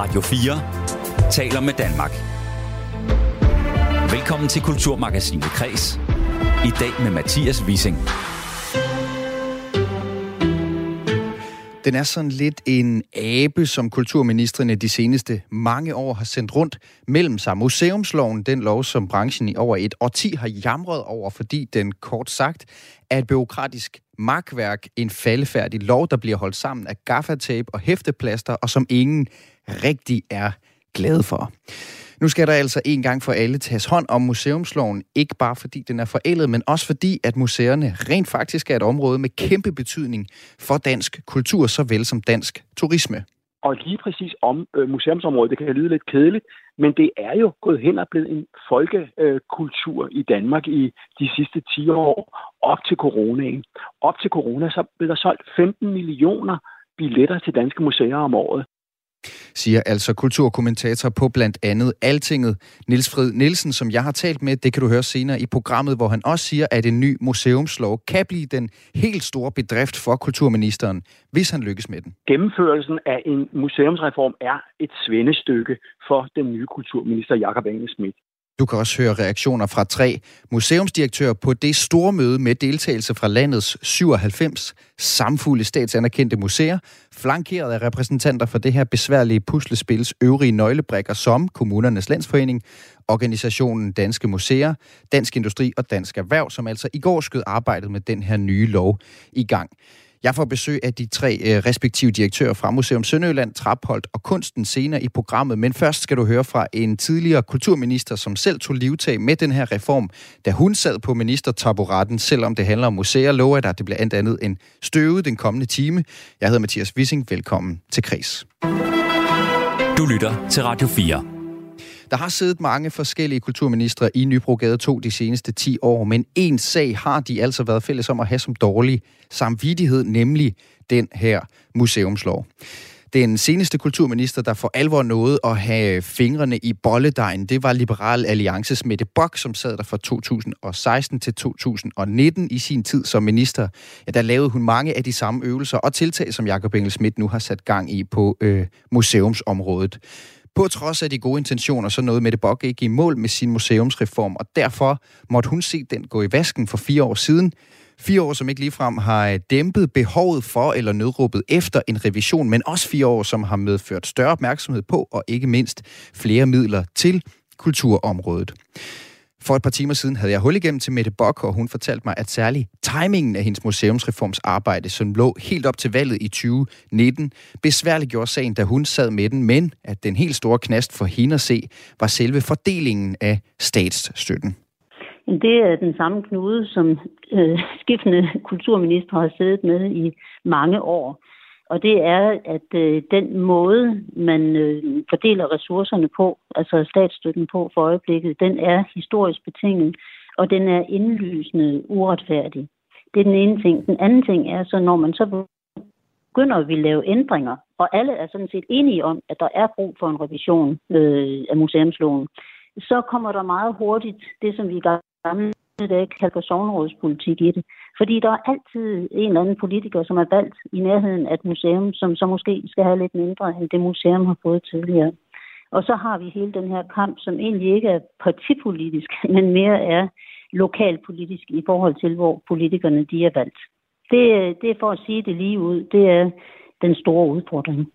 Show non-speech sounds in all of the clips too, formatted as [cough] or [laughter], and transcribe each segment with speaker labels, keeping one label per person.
Speaker 1: Radio 4 taler med Danmark. Velkommen til Kulturmagasinet Kres. I dag med Mathias Wissing.
Speaker 2: Den er sådan lidt en abe, som kulturministerne de seneste mange år har sendt rundt mellem sig. Museumsloven, den lov, som branchen i over et årti har jamret over, fordi den kort sagt er et byråkratisk magtværk, en faldefærdig lov, der bliver holdt sammen af gaffatape og hæfteplaster, og som ingen rigtig er glade for. Nu skal der altså en gang for alle tages hånd om museumsloven, ikke bare fordi den er forældet, men også fordi, at museerne rent faktisk er et område med kæmpe betydning for dansk kultur, såvel som dansk turisme.
Speaker 3: Og lige præcis om øh, museumsområdet, det kan lyde lidt kedeligt, men det er jo gået hen og blevet en folkekultur øh, i Danmark i de sidste 10 år, op til coronaen. Op til corona, så blev der solgt 15 millioner billetter til danske museer om året
Speaker 2: siger altså kulturkommentator på blandt andet Altinget, Niels Frid Nielsen, som jeg har talt med. Det kan du høre senere i programmet, hvor han også siger, at en ny museumslov kan blive den helt store bedrift for kulturministeren, hvis han lykkes med den.
Speaker 3: Gennemførelsen af en museumsreform er et svendestykke for den nye kulturminister Jakob Engel Schmidt.
Speaker 2: Du kan også høre reaktioner fra tre museumsdirektører på det store møde med deltagelse fra landets 97 samfulde statsanerkendte museer, flankeret af repræsentanter for det her besværlige puslespils øvrige nøglebrikker som Kommunernes Landsforening, organisationen Danske Museer, Dansk Industri og Dansk Erhverv, som altså i går skød arbejdet med den her nye lov i gang. Jeg får besøg af de tre øh, respektive direktører fra Museum Sønderjylland, Trapholdt og Kunsten senere i programmet. Men først skal du høre fra en tidligere kulturminister, som selv tog livtag med den her reform, da hun sad på ministertaburetten, selvom det handler om museer, lover jeg dig, at det bliver andet andet end støvet den kommende time. Jeg hedder Mathias Wissing. Velkommen til Kris.
Speaker 1: Du lytter til Radio 4.
Speaker 2: Der har siddet mange forskellige kulturministre i Nybrogade 2 de seneste 10 år, men en sag har de altså været fælles om at have som dårlig samvittighed, nemlig den her museumslov. Den seneste kulturminister, der for alvor nåede at have fingrene i bolledejen, det var Liberal Alliances Mette Bock, som sad der fra 2016 til 2019 i sin tid som minister. Ja, der lavede hun mange af de samme øvelser og tiltag, som Jakob Engel Schmidt nu har sat gang i på øh, museumsområdet. På trods af de gode intentioner, så nåede Mette Bock ikke i mål med sin museumsreform, og derfor måtte hun se den gå i vasken for fire år siden. Fire år, som ikke ligefrem har dæmpet behovet for eller nødråbet efter en revision, men også fire år, som har medført større opmærksomhed på og ikke mindst flere midler til kulturområdet. For et par timer siden havde jeg hul igennem til Mette Bock, og hun fortalte mig, at særlig timingen af hendes museumsreforms arbejde, som lå helt op til valget i 2019, besværliggjorde sagen, da hun sad med den, men at den helt store knast for hende at se, var selve fordelingen af statsstøtten.
Speaker 4: Det er den samme knude, som øh, skiftende kulturminister har siddet med i mange år. Og det er, at øh, den måde, man øh, fordeler ressourcerne på, altså statsstøtten på for øjeblikket, den er historisk betinget, og den er indlysende uretfærdig. Det er den ene ting. Den anden ting er så, når man så begynder at ville lave ændringer, og alle er sådan set enige om, at der er brug for en revision øh, af museumsloven, så kommer der meget hurtigt det, som vi i det, dage kalder sovnerådspolitik i det. Fordi der er altid en eller anden politiker, som er valgt i nærheden af et museum, som så måske skal have lidt mindre, end det museum har fået tidligere. Og så har vi hele den her kamp, som egentlig ikke er partipolitisk, [laughs] men mere er lokalpolitisk i forhold til, hvor politikerne de er valgt. Det, det er for at sige det lige ud, det er den store udfordring.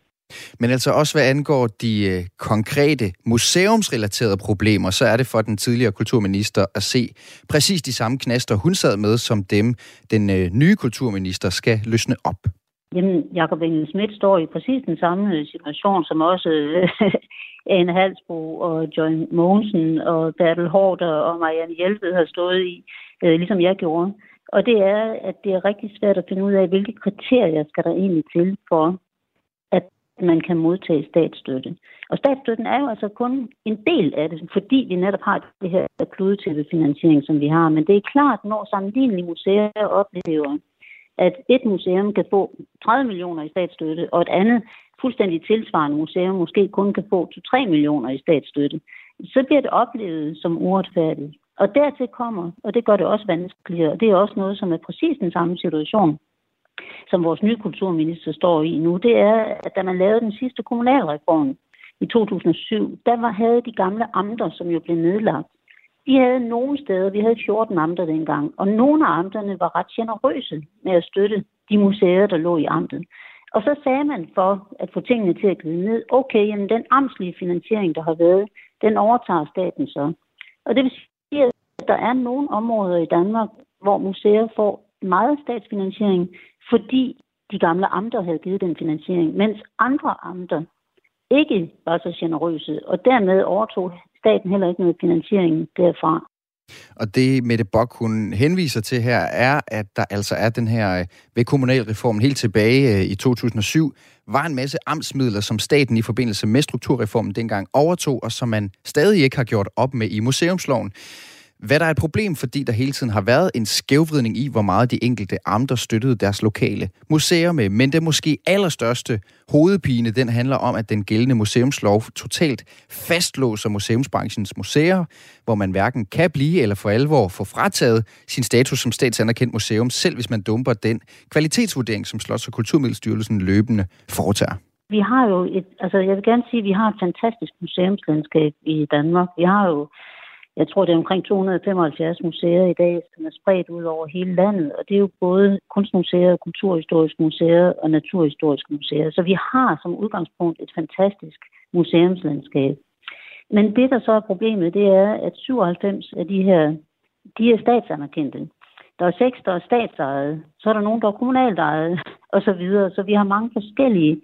Speaker 2: Men altså også hvad angår de øh, konkrete museumsrelaterede problemer, så er det for den tidligere kulturminister at se præcis de samme knaster, hun sad med, som dem den øh, nye kulturminister skal løsne op.
Speaker 4: Jamen, Jacob Engel Schmidt står i præcis den samme øh, situation, som også øh, [laughs] Anne Halsbro og John Mogensen og Bertel Hårder og Marianne Hjelved har stået i, øh, ligesom jeg gjorde. Og det er, at det er rigtig svært at finde ud af, hvilke kriterier skal der egentlig til for, man kan modtage statsstøtte. Og statsstøtten er jo altså kun en del af det, fordi vi netop har det her kludetæppefinansiering, som vi har. Men det er klart, når sammenlignelige museer oplever, at et museum kan få 30 millioner i statsstøtte, og et andet fuldstændig tilsvarende museum måske kun kan få 2-3 millioner i statsstøtte, så bliver det oplevet som uretfærdigt. Og dertil kommer, og det gør det også vanskeligere, og det er også noget, som er præcis den samme situation, som vores nye kulturminister står i nu, det er, at da man lavede den sidste kommunalreform, i 2007, der var, havde de gamle amter, som jo blev nedlagt, de havde nogle steder, vi havde 14 amter dengang, og nogle af amterne var ret generøse med at støtte de museer, der lå i amtet. Og så sagde man for at få tingene til at glide ned, okay, jamen den amtslige finansiering, der har været, den overtager staten så. Og det vil sige, at der er nogle områder i Danmark, hvor museer får meget statsfinansiering, fordi de gamle amter havde givet den finansiering, mens andre amter ikke var så generøse, og dermed overtog staten heller ikke noget finansiering derfra.
Speaker 2: Og det Mette Bock, hun henviser til her, er, at der altså er den her øh, ved kommunalreformen helt tilbage øh, i 2007, var en masse amtsmidler, som staten i forbindelse med strukturreformen dengang overtog, og som man stadig ikke har gjort op med i museumsloven. Hvad der er et problem, fordi der hele tiden har været en skævvridning i, hvor meget de enkelte amter støttede deres lokale museer med. Men det måske allerstørste hovedpine, den handler om, at den gældende museumslov totalt fastlåser museumsbranchens museer, hvor man hverken kan blive eller for alvor få frataget sin status som statsanerkendt museum, selv hvis man dumper den kvalitetsvurdering, som Slots- og Kulturmiddelstyrelsen løbende foretager.
Speaker 4: Vi har jo et, altså jeg vil gerne sige, at vi har et fantastisk museumslandskab i Danmark. Vi har jo jeg tror, det er omkring 275 museer i dag, som er spredt ud over hele landet, og det er jo både kunstmuseer, kulturhistoriske museer og naturhistoriske museer. Så vi har som udgangspunkt et fantastisk museumslandskab. Men det, der så er problemet, det er, at 97 af de her, de er statsanerkendte. Der er seks, der er statsejede, så er der nogen, der er kommunalt ejet, [laughs] og så videre. Så vi har mange forskellige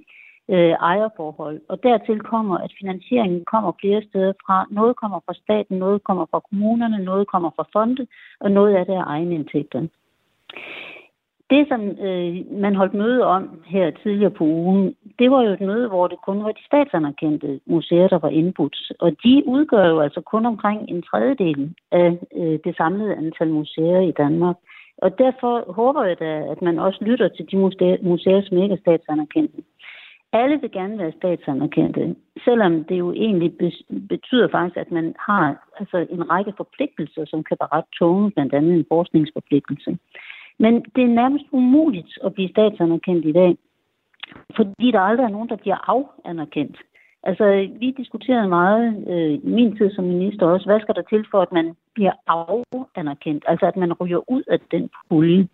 Speaker 4: øh, ejerforhold. Og dertil kommer, at finansieringen kommer flere steder fra. Noget kommer fra staten, noget kommer fra kommunerne, noget kommer fra fonde, og noget af det er egenindtægterne. Det, som øh, man holdt møde om her tidligere på ugen, det var jo et møde, hvor det kun var de statsanerkendte museer, der var indbudt. Og de udgør jo altså kun omkring en tredjedel af øh, det samlede antal museer i Danmark. Og derfor håber jeg da, at man også lytter til de museer, som ikke er statsanerkendte. Alle vil gerne være statsanerkendte, selvom det jo egentlig betyder faktisk, at man har altså, en række forpligtelser, som kan være ret tunge, blandt andet en forskningsforpligtelse. Men det er nærmest umuligt at blive statsanerkendt i dag, fordi der aldrig er nogen, der bliver afanerkendt. Altså, vi diskuterede meget øh, i min tid som minister også, hvad skal der til for, at man bliver afanerkendt? Altså, at man ryger ud af den pulje.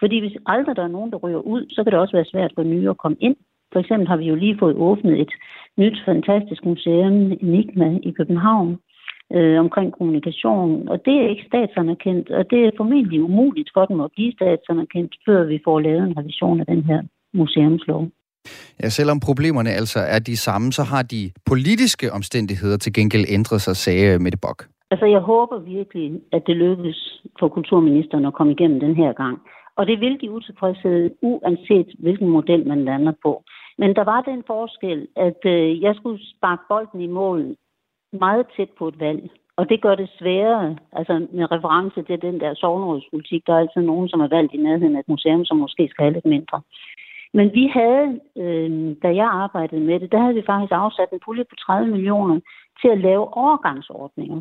Speaker 4: Fordi hvis aldrig der er nogen, der ryger ud, så kan det også være svært for nye at komme ind. For eksempel har vi jo lige fået åbnet et nyt fantastisk museum, Enigma, i København, øh, omkring kommunikation, og det er ikke statsanerkendt, og det er formentlig umuligt for dem at blive statsanerkendt, før vi får lavet en revision af den her museumslov.
Speaker 2: Ja, selvom problemerne altså er de samme, så har de politiske omstændigheder til gengæld ændret sig, sagde Mette Bock.
Speaker 4: Altså, jeg håber virkelig, at det lykkes for kulturministeren at komme igennem den her gang. Og det vil give utilfredshed, uanset hvilken model man lander på. Men der var den forskel, at øh, jeg skulle sparke bolden i mål meget tæt på et valg. Og det gør det sværere, altså med reference til den der sovnrådspolitik, Der er altid nogen, som er valgt i nærheden af et museum, som måske skal have lidt mindre. Men vi havde, øh, da jeg arbejdede med det, der havde vi faktisk afsat en pulje på 30 millioner til at lave overgangsordninger.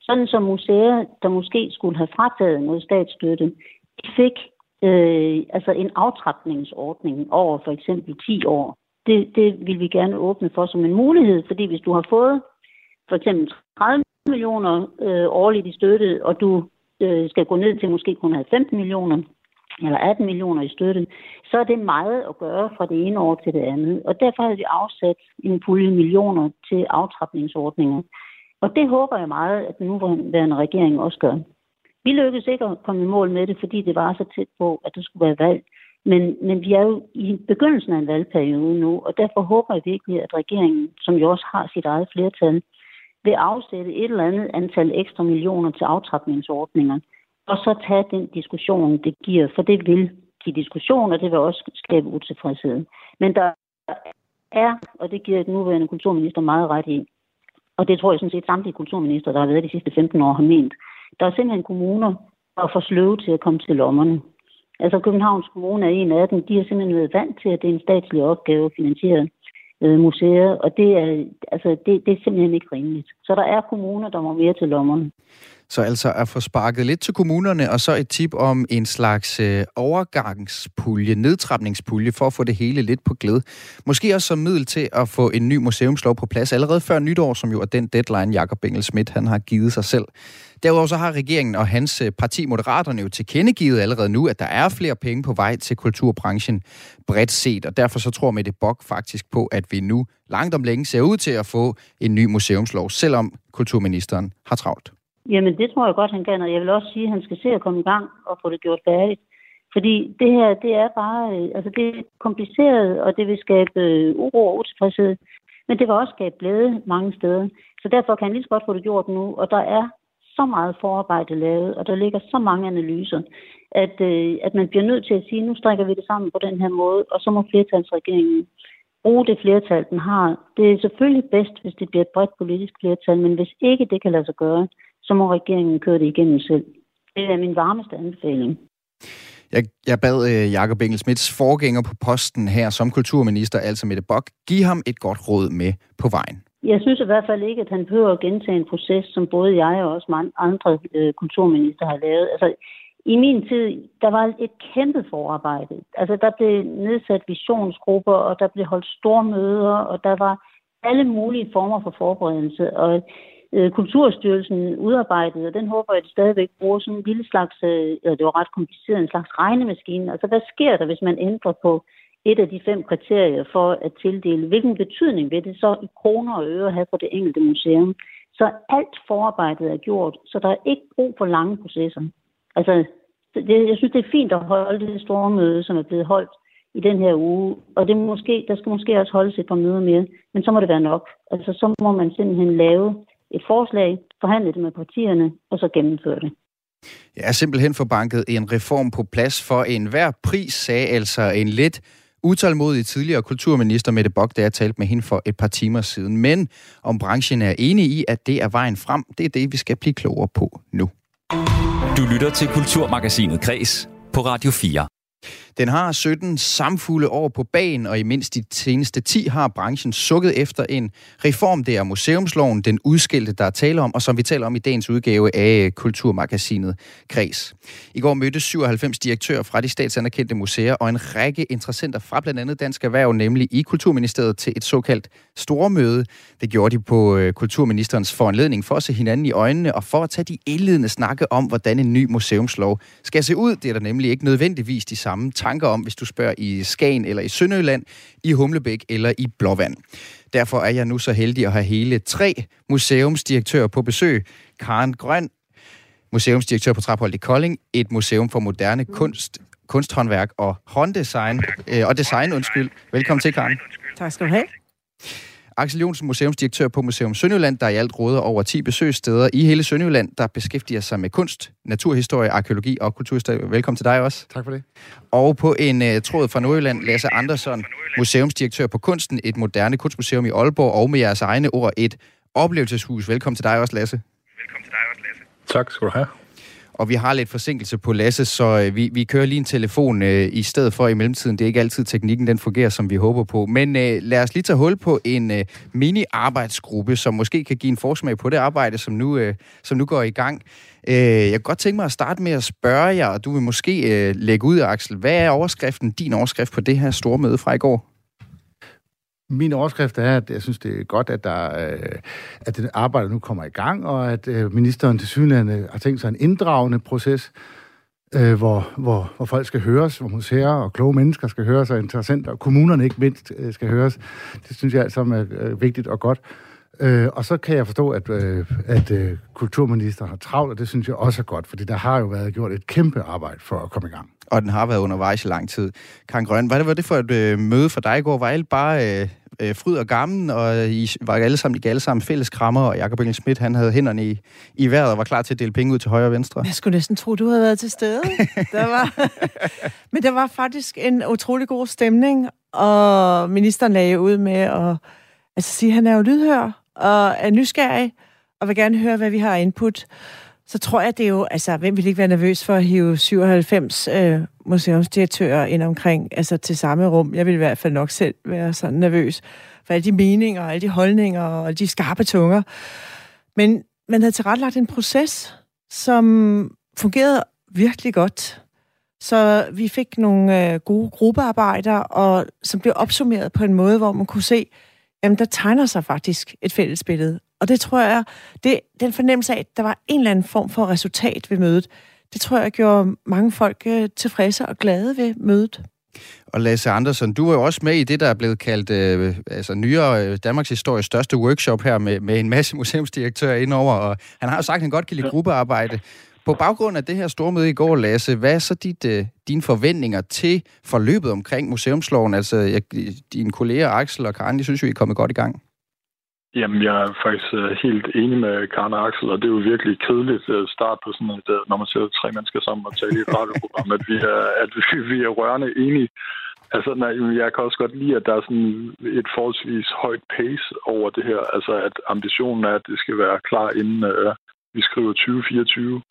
Speaker 4: Sådan som museer, der måske skulle have frataget noget statsstøtte, fik øh, altså en aftrapningsordning over for eksempel 10 år. Det, det vil vi gerne åbne for som en mulighed, fordi hvis du har fået for eksempel 30 millioner øh, årligt i støtte, og du øh, skal gå ned til måske kun 15 millioner, eller 18 millioner i støtte, så er det meget at gøre fra det ene år til det andet. Og derfor har vi afsat en pulje millioner til aftrapningsordninger. Og det håber jeg meget, at den nuværende regering også gør. Vi lykkedes ikke at komme i mål med det, fordi det var så tæt på, at der skulle være valg. Men, men vi er jo i begyndelsen af en valgperiode nu, og derfor håber jeg virkelig, at regeringen, som jo også har sit eget flertal, vil afsætte et eller andet antal ekstra millioner til aftrapningsordninger, og så tage den diskussion, det giver, for det vil give diskussion, og det vil også skabe utilfredshed. Men der er, og det giver den nuværende kulturminister meget ret i, og det tror jeg sådan set samtlige kulturminister, der har været de sidste 15 år, har ment, der er simpelthen kommuner, der er for sløve til at komme til lommerne. Altså Københavns Kommune er en af dem. De har simpelthen været vant til, at det er en statslig opgave at finansiere øh, museer, og det er, altså, det, det er simpelthen ikke rimeligt. Så der er kommuner, der må mere til lommerne.
Speaker 2: Så altså at få sparket lidt til kommunerne, og så et tip om en slags øh, overgangspulje, nedtrapningspulje, for at få det hele lidt på glæde. Måske også som middel til at få en ny museumslov på plads allerede før nytår, som jo er den deadline, Jakob Engel Schmidt han har givet sig selv. Derudover så har regeringen og hans øh, parti Moderaterne jo tilkendegivet allerede nu, at der er flere penge på vej til kulturbranchen bredt set, og derfor så tror Mette Bock faktisk på, at vi nu langt om længe ser ud til at få en ny museumslov, selvom kulturministeren har travlt.
Speaker 4: Jamen, det tror jeg godt, han kan, og jeg vil også sige, at han skal se at komme i gang og få det gjort færdigt. Fordi det her, det er bare, øh, altså det er kompliceret, og det vil skabe øh, uro og utilfredshed. Men det vil også skabe glæde mange steder. Så derfor kan han lige så godt få det gjort nu. Og der er så meget forarbejde lavet, og der ligger så mange analyser, at, øh, at man bliver nødt til at sige, nu strækker vi det sammen på den her måde, og så må flertalsregeringen bruge det flertal, den har. Det er selvfølgelig bedst, hvis det bliver et bredt politisk flertal, men hvis ikke det kan lade sig gøre, så må regeringen køre det igennem selv. Det er min varmeste anbefaling.
Speaker 2: Jeg, jeg bad øh, Jakob Engelsmiths forgænger på posten her som kulturminister, altså Mette Bock, give ham et godt råd med på vejen.
Speaker 4: Jeg synes i hvert fald ikke, at han behøver at gentage en proces, som både jeg og også mange andre øh, kulturminister har lavet. Altså, i min tid, der var et kæmpe forarbejde. Altså, der blev nedsat visionsgrupper, og der blev holdt store møder, og der var alle mulige former for forberedelse. Og Øh, Kulturstyrelsen udarbejdede, og den håber jeg, at de stadigvæk bruger sådan en lille slags, øh, det var ret kompliceret, en slags regnemaskine. Altså, hvad sker der, hvis man ændrer på et af de fem kriterier for at tildele, hvilken betydning vil det så i kroner og øre have for det enkelte museum. Så alt forarbejdet er gjort, så der er ikke brug for lange processer. Altså, det, jeg synes, det er fint at holde det store møde, som er blevet holdt i den her uge. Og det måske, der skal måske også holdes et par møder mere, men så må det være nok. Altså, så må man simpelthen lave et forslag, forhandle det med partierne, og så gennemføre det.
Speaker 2: Jeg er simpelthen for banket en reform på plads for enhver pris, sagde altså en lidt utålmodig tidligere kulturminister Mette Bock, da jeg talte med hende for et par timer siden. Men om branchen er enig i, at det er vejen frem, det er det, vi skal blive klogere på nu.
Speaker 1: Du lytter til Kulturmagasinet Kres på Radio 4.
Speaker 2: Den har 17 samfulde år på bagen, og i mindst de seneste 10 har branchen sukket efter en reform. Det er museumsloven, den udskilte, der er tale om, og som vi taler om i dagens udgave af øh, Kulturmagasinet Kreds. I går mødte 97 direktører fra de statsanerkendte museer og en række interessenter fra blandt andet Dansk Erhverv, nemlig i Kulturministeriet, til et såkaldt stormøde. Det gjorde de på øh, Kulturministerens foranledning for at se hinanden i øjnene og for at tage de indledende snakke om, hvordan en ny museumslov skal se ud. Det er der nemlig ikke nødvendigvis de samme tanker om, hvis du spørger i Skagen eller i Sønderjylland, i Humlebæk eller i Blåvand. Derfor er jeg nu så heldig at have hele tre museumsdirektører på besøg. Karen Grøn, museumsdirektør på Trapholdt i Kolding, et museum for moderne kunst, kunsthåndværk og hånddesign, øh, og design, undskyld. Velkommen til, Karen.
Speaker 5: Tak skal du have.
Speaker 2: Axel Jonsen, museumsdirektør på Museum Sønderjylland, der i alt råder over 10 besøgssteder i hele Sønderjylland, der beskæftiger sig med kunst, naturhistorie, arkeologi og kulturhistorie. Velkommen til dig også.
Speaker 6: Tak for det.
Speaker 2: Og på en uh, tråd fra Nordjylland, Lasse Andersson, museumsdirektør på Kunsten, et moderne kunstmuseum i Aalborg, og med jeres egne ord, et oplevelseshus. Velkommen til dig også, Lasse.
Speaker 6: Velkommen til dig også, Lasse. Tak skal du have
Speaker 2: og vi har lidt forsinkelse på Lasse, så øh, vi, vi kører lige en telefon øh, i stedet for i mellemtiden. Det er ikke altid teknikken, den fungerer, som vi håber på. Men øh, lad os lige tage hul på en øh, mini-arbejdsgruppe, som måske kan give en forsmag på det arbejde, som nu, øh, som nu går i gang. Øh, jeg kan godt tænke mig at starte med at spørge jer, og du vil måske øh, lægge ud, Axel. Hvad er overskriften, din overskrift på det her store møde fra i går?
Speaker 6: Min overskrift er, at jeg synes, det er godt, at, der, øh, at det arbejde nu kommer i gang, og at øh, ministeren til synligheden øh, har tænkt sig en inddragende proces, øh, hvor, hvor, hvor folk skal høres, hvor museer og kloge mennesker skal høres, og interessenter, og kommunerne ikke mindst øh, skal høres. Det synes jeg alt sammen er vigtigt og godt. Øh, og så kan jeg forstå, at, øh, at øh, kulturministeren har travlt, og det synes jeg også er godt, fordi der har jo været gjort et kæmpe arbejde for at komme i gang.
Speaker 2: Og den har været undervejs i lang tid. Karen Grøn, hvad var det for et øh, møde for dig i går? Var alle bare øh, øh, fryd og gammel, og I var alle sammen, I alle sammen fælles krammer, og Jakob Engel Schmidt, han havde hænderne i, i vejret og var klar til at dele penge ud til højre og venstre.
Speaker 5: Jeg skulle næsten tro, du havde været til stede. der var... [laughs] Men der var faktisk en utrolig god stemning, og ministeren lagde ud med at altså, sige, at han er jo lydhør, og er nysgerrig, og vil gerne høre, hvad vi har input, så tror jeg, det er jo, altså, hvem vil ikke være nervøs for at hive 97 øh, museumsdirektører ind omkring, altså til samme rum. Jeg vil i hvert fald nok selv være sådan nervøs for alle de meninger, alle de holdninger og alle de skarpe tunger. Men man havde tilrettelagt en proces, som fungerede virkelig godt. Så vi fik nogle øh, gode gruppearbejder, og som blev opsummeret på en måde, hvor man kunne se, at der tegner sig faktisk et fælles billede. Og det tror jeg, det, den fornemmelse af, at der var en eller anden form for resultat ved mødet, det tror jeg gjorde mange folk øh, tilfredse og glade ved mødet.
Speaker 2: Og Lasse Andersen, du var jo også med i det, der er blevet kaldt øh, altså nyere øh, Danmarks histories største workshop her med, med en masse [laughs] museumsdirektører indover, og han har jo sagt, at han godt kan lide gruppearbejde. På baggrund af det her store møde i går, Lasse, hvad er så dit, øh, dine forventninger til forløbet omkring museumsloven? Altså, jeg, dine kolleger Axel og Karen, de synes jo, I er kommet godt i gang.
Speaker 7: Jamen, jeg er faktisk øh, helt enig med Karen og Axel, og det er jo virkelig kedeligt øh, at starte på sådan et, øh, når man sætter tre mennesker sammen og taler i et radioprogram, at vi er, at vi, [laughs] vi er rørende enige. Altså, nej, jeg kan også godt lide, at der er sådan et forholdsvis højt pace over det her. Altså, at ambitionen er, at det skal være klar inden uh, vi skriver 2024.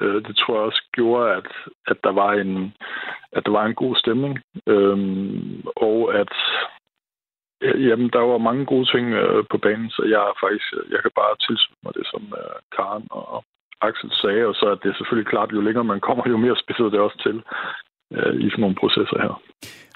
Speaker 7: Uh, det tror jeg også gjorde, at, at, der var en, at der var en god stemning. Um, og at Jamen, der var mange gode ting øh, på banen, så jeg faktisk, øh, jeg kan bare tilslutte mig det, som øh, Karen og Axel sagde, og så er det selvfølgelig klart, jo længere man kommer, jo mere spidser det også til øh, i sådan nogle processer her.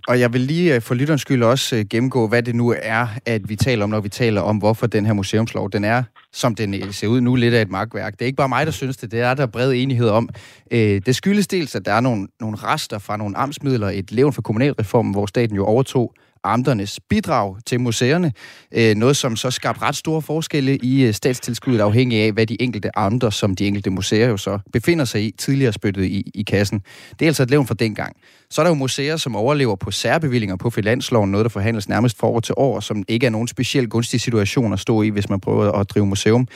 Speaker 2: Og jeg vil lige øh, for lytterens skyld også øh, gennemgå, hvad det nu er, at vi taler om, når vi taler om, hvorfor den her museumslov, den er, som den øh, ser ud nu, lidt af et magtværk. Det er ikke bare mig, der synes det, det er der bred enighed om. Det skyldes dels, at der er nogle, nogle rester fra nogle amtsmidler, et levn for kommunalreformen, hvor staten jo overtog amternes bidrag til museerne. Øh, noget, som så skabte ret store forskelle i øh, statstilskuddet, afhængig af, hvad de enkelte amter, som de enkelte museer jo så befinder sig i, tidligere spyttet i, i kassen. Det er altså et levn fra dengang. Så er der jo museer, som overlever på særbevillinger på finansloven, noget, der forhandles nærmest for år til år, som ikke er nogen specielt gunstig situation at stå i, hvis man prøver at drive museum.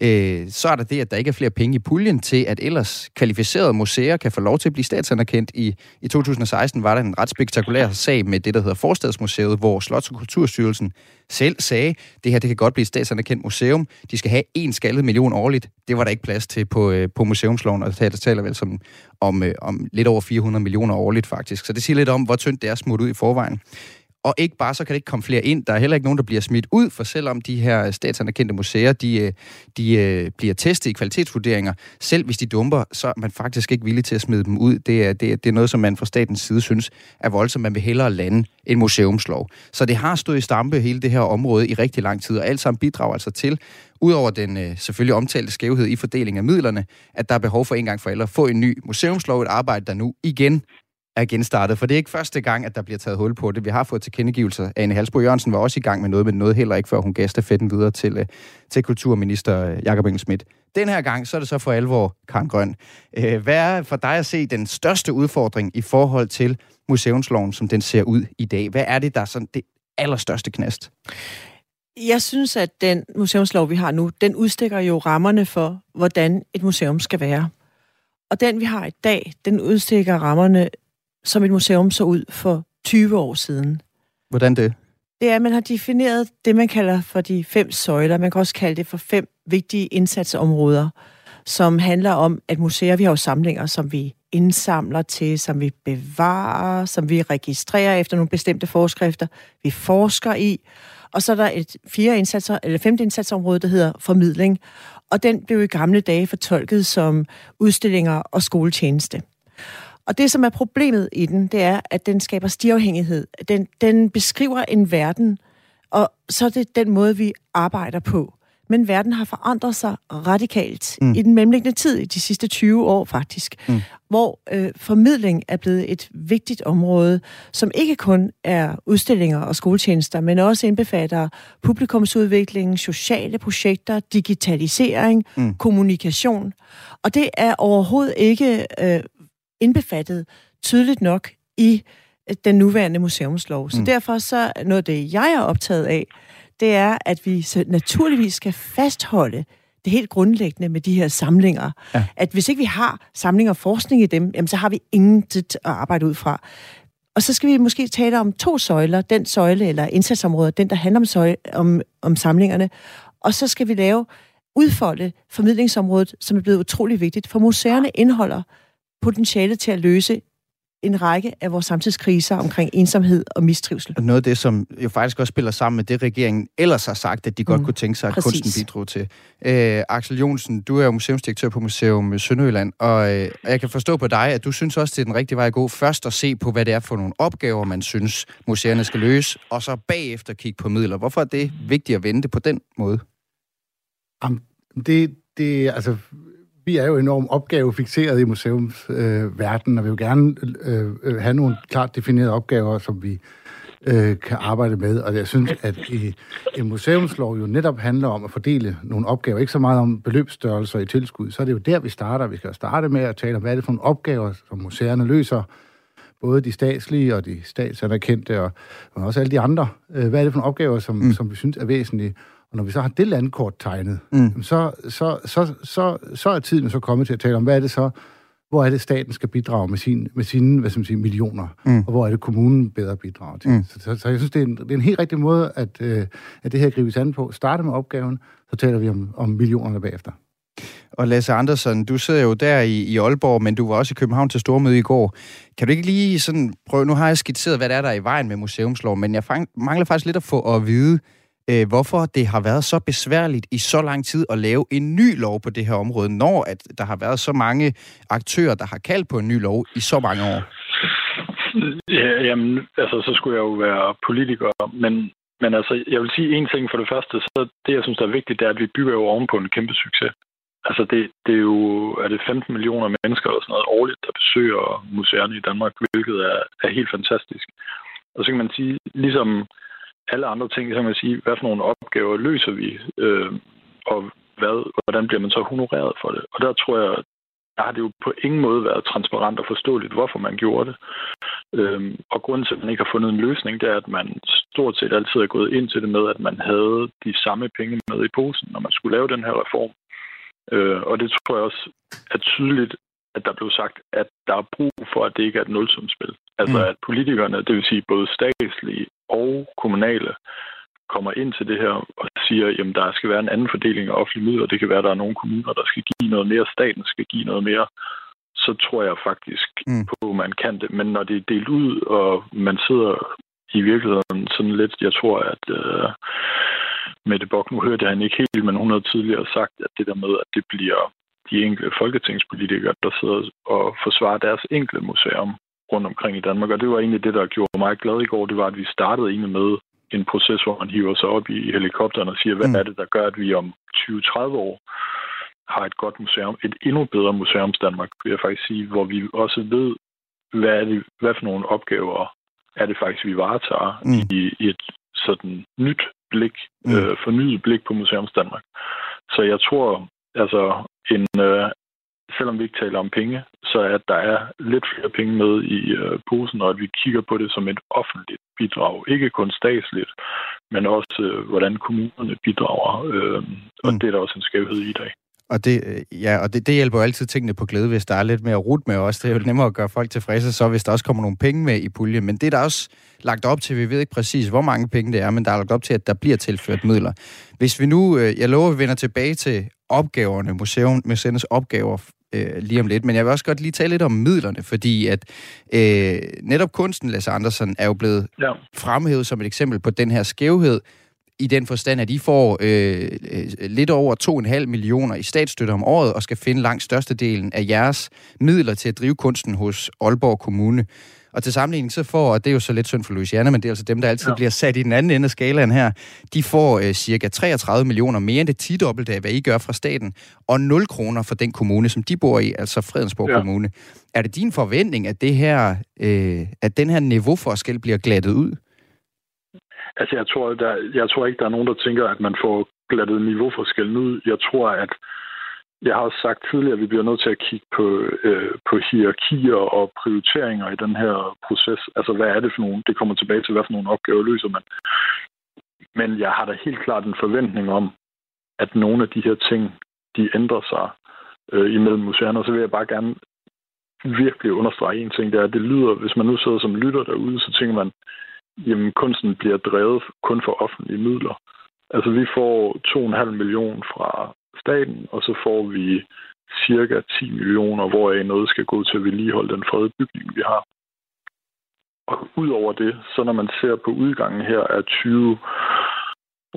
Speaker 2: Øh, så er der det, at der ikke er flere penge i puljen til, at ellers kvalificerede museer kan få lov til at blive statsanerkendt. I, i 2016 var der en ret spektakulær sag med det, der hedder Forstadsmuseet, hvor Slots- og Kulturstyrelsen selv sagde, det her det kan godt blive et statsanerkendt museum. De skal have en skaldet million årligt. Det var der ikke plads til på, øh, på museumsloven, og det taler vel altså som, om, øh, om lidt over 400 millioner årligt faktisk. Så det siger lidt om, hvor tyndt det er smut ud i forvejen. Og ikke bare, så kan det ikke komme flere ind. Der er heller ikke nogen, der bliver smidt ud, for selvom de her statsanerkendte museer, de, øh, de øh, bliver testet i kvalitetsvurderinger, selv hvis de dumper, så er man faktisk ikke villig til at smide dem ud. Det er, det er, det er noget, som man fra statens side synes er voldsomt. Man vil hellere lande en museumslov. Så det har stået i stampe hele det her område i rigtig lang tid, og alt sammen bidrager altså til, udover den øh, selvfølgelig omtalte skævhed i fordeling af midlerne, at der er behov for en gang for alle at få en ny museumslov, et arbejde, der nu igen er genstartet, for det er ikke første gang, at der bliver taget hul på det. Vi har fået tilkendegivelser. Anne Halsbro Jørgensen var også i gang med noget, men noget heller ikke, før hun gav stafetten videre til, øh, til kulturminister øh, Jakob Engel Den her gang, så er det så for alvor Karen Grøn. Øh, hvad er for dig at se den største udfordring i forhold til museumsloven, som den ser ud i dag? Hvad er det, der er sådan det allerstørste knast?
Speaker 5: Jeg synes, at den museumslov, vi har nu, den udstikker jo rammerne for, hvordan et museum skal være. Og den, vi har i dag, den udstikker rammerne som et museum så ud for 20 år siden.
Speaker 2: Hvordan det?
Speaker 5: Det er, at man har defineret det, man kalder for de fem søjler. Man kan også kalde det for fem vigtige indsatsområder, som handler om, at museer, vi har jo samlinger, som vi indsamler til, som vi bevarer, som vi registrerer efter nogle bestemte forskrifter, vi forsker i. Og så er der et fire indsatser, eller femte indsatsområde, der hedder formidling. Og den blev i gamle dage fortolket som udstillinger og skoletjeneste. Og det, som er problemet i den, det er, at den skaber stivafhængighed. Den, den beskriver en verden, og så er det den måde, vi arbejder på. Men verden har forandret sig radikalt mm. i den mellemliggende tid, i de sidste 20 år faktisk, mm. hvor øh, formidling er blevet et vigtigt område, som ikke kun er udstillinger og skoletjenester, men også indbefatter publikumsudvikling, sociale projekter, digitalisering, mm. kommunikation. Og det er overhovedet ikke øh, indbefattet tydeligt nok i øh, den nuværende museumslov. Så mm. derfor så noget af det, jeg er optaget af, det er, at vi så naturligvis skal fastholde det helt grundlæggende med de her samlinger. Ja. At hvis ikke vi har samlinger og forskning i dem, jamen, så har vi ingen tid at arbejde ud fra. Og så skal vi måske tale om to søjler. Den søjle eller indsatsområde, den der handler om, søjle, om, om samlingerne. Og så skal vi lave udfolde formidlingsområdet, som er blevet utrolig vigtigt. For museerne indeholder potentiale til at løse en række af vores samtidskriser omkring ensomhed og mistrivsel.
Speaker 2: Noget af det, som jo faktisk også spiller sammen med det, regeringen ellers har sagt, at de godt mm, kunne tænke sig, at præcis. kunsten bidrog til. Øh, Axel Jonsen, du er jo museumsdirektør på Museum Sønderjylland, og øh, jeg kan forstå på dig, at du synes også, det er den rigtige vej at gå. Først at se på, hvad det er for nogle opgaver, man synes, museerne skal løse, og så bagefter kigge på midler. Hvorfor er det vigtigt at vente på den måde?
Speaker 6: Jamen, det, det, altså, vi er jo enormt opgavefixeret i museumsverdenen, øh, og vi vil gerne øh, øh, have nogle klart definerede opgaver, som vi øh, kan arbejde med. Og jeg synes, at i, en museumslov jo netop handler om at fordele nogle opgaver, ikke så meget om beløbsstørrelser i tilskud. Så er det jo der, vi starter. Vi skal starte med at tale om, hvad er det for nogle opgaver, som museerne løser, både de statslige og de statsanerkendte, og, og også alle de andre. Øh, hvad er det for nogle opgaver, som, mm. som vi synes er væsentlige? Og når vi så har det landkort tegnet, mm. så, så, så, så, så er tiden så kommet til at tale om, hvad er det så, hvor er det, staten skal bidrage med, sin, med sine hvad skal man sige, millioner, mm. og hvor er det, kommunen bedre bidrager til. Mm. Så, så, så jeg synes, det er, en, det er en helt rigtig måde, at, øh, at det her gribes an på. Starte med opgaven, så taler vi om, om millionerne bagefter.
Speaker 2: Og Lasse Andersen, du sidder jo der i, i Aalborg, men du var også i København til stormøde i går. Kan du ikke lige sådan prøve, nu har jeg skitseret, hvad der er der i vejen med museumslov, men jeg fang, mangler faktisk lidt at få at vide, øh, hvorfor det har været så besværligt i så lang tid at lave en ny lov på det her område, når at der har været så mange aktører, der har kaldt på en ny lov i så mange år.
Speaker 7: Ja, jamen, altså, så skulle jeg jo være politiker, men, men altså, jeg vil sige en ting for det første, så det, jeg synes, der er vigtigt, det er, at vi bygger jo ovenpå en kæmpe succes. Altså, det, det er jo er det 15 millioner mennesker eller sådan noget årligt, der besøger museerne i Danmark, hvilket er, er helt fantastisk. Og så kan man sige, ligesom alle andre ting, så kan man sige, hvad for nogle opgaver løser vi, øh, og hvad, hvordan bliver man så honoreret for det? Og der tror jeg, der har det jo på ingen måde været transparent og forståeligt, hvorfor man gjorde det. Øhm, og grunden til, at man ikke har fundet en løsning, det er, at man stort set altid er gået ind til det med, at man havde de samme penge med i posen, når man skulle lave den her reform. Øh, og det tror jeg også er tydeligt, at der blev sagt, at der er brug for, at det ikke er et nulsumspil. Altså mm. at politikerne, det vil sige både statslige og kommunale, kommer ind til det her og siger, at der skal være en anden fordeling af offentlige midler. Det kan være, at der er nogle kommuner, der skal give noget mere, staten skal give noget mere. Så tror jeg faktisk mm. på, at man kan det. Men når det er delt ud, og man sidder i virkeligheden sådan lidt, jeg tror, at uh, Mette Bock, nu hørte jeg hende ikke helt, men hun har tidligere sagt, at det der med, at det bliver de enkelte folketingspolitikere, der sidder og forsvarer deres enkelte museum rundt omkring i Danmark. Og det var egentlig det, der gjorde mig glad i går. Det var, at vi startede egentlig med en proces, hvor man hiver sig op i helikopteren og siger, hvad mm. er det, der gør, at vi om 20-30 år har et godt museum, et endnu bedre museums Danmark, vil jeg faktisk sige, hvor vi også ved, hvad, er det, hvad for nogle opgaver er det faktisk, vi varetager mm. i, i et sådan nyt blik, mm. øh, fornyet blik på Museums Danmark. Så jeg tror, altså en, øh, selvom vi ikke taler om penge, så er at der er lidt flere penge med i øh, posen, og at vi kigger på det som et offentligt bidrag. Ikke kun statsligt, men også øh, hvordan kommunerne bidrager. Øh, og mm. det er der også en skævhed i dag.
Speaker 2: Og det, øh, ja, og det, det hjælper jo altid tingene på glæde, hvis der er lidt mere rut med os. Det er jo nemmere at gøre folk tilfredse, så hvis der også kommer nogle penge med i puljen. Men det er der også lagt op til, vi ved ikke præcis, hvor mange penge det er, men der er lagt op til, at der bliver tilført midler. Hvis vi nu, øh, jeg lover, at vi vender tilbage til opgaverne, museum, museernes opgaver øh, lige om lidt, men jeg vil også godt lige tale lidt om midlerne, fordi at øh, netop kunsten, Lasse Andersen, er jo blevet ja. fremhævet som et eksempel på den her skævhed, i den forstand, at I får øh, øh lidt over 2,5 millioner i statsstøtte om året, og skal finde langt størstedelen af jeres midler til at drive kunsten hos Aalborg Kommune. Og til sammenligning så får, og det er jo så lidt synd for Louisiana, men det er altså dem, der altid ja. bliver sat i den anden ende af skalaen her, de får øh, cirka 33 millioner mere end det 10 af, hvad I gør fra staten, og 0 kroner for den kommune, som de bor i, altså Fredensborg ja. Kommune. Er det din forventning, at det her, øh, at den her niveauforskel bliver glattet ud?
Speaker 7: Altså, jeg tror, der, jeg tror ikke, der er nogen, der tænker, at man får glattet niveauforskellen ud. Jeg tror, at jeg har også sagt tidligere, at vi bliver nødt til at kigge på, øh, på hierarkier og prioriteringer i den her proces. Altså, hvad er det for nogle? Det kommer tilbage til, hvad for nogle opgaver løser man. Men jeg har da helt klart en forventning om, at nogle af de her ting, de ændrer sig øh, imellem museerne. Og så vil jeg bare gerne virkelig understrege en ting, det er, at det lyder, hvis man nu sidder som lytter derude, så tænker man, jamen kunsten bliver drevet kun for offentlige midler. Altså vi får 2,5 millioner fra staten, og så får vi cirka 10 millioner, hvoraf noget skal gå til at vedligeholde den fredede bygning, vi har. og ud over det, så når man ser på udgangen her af 20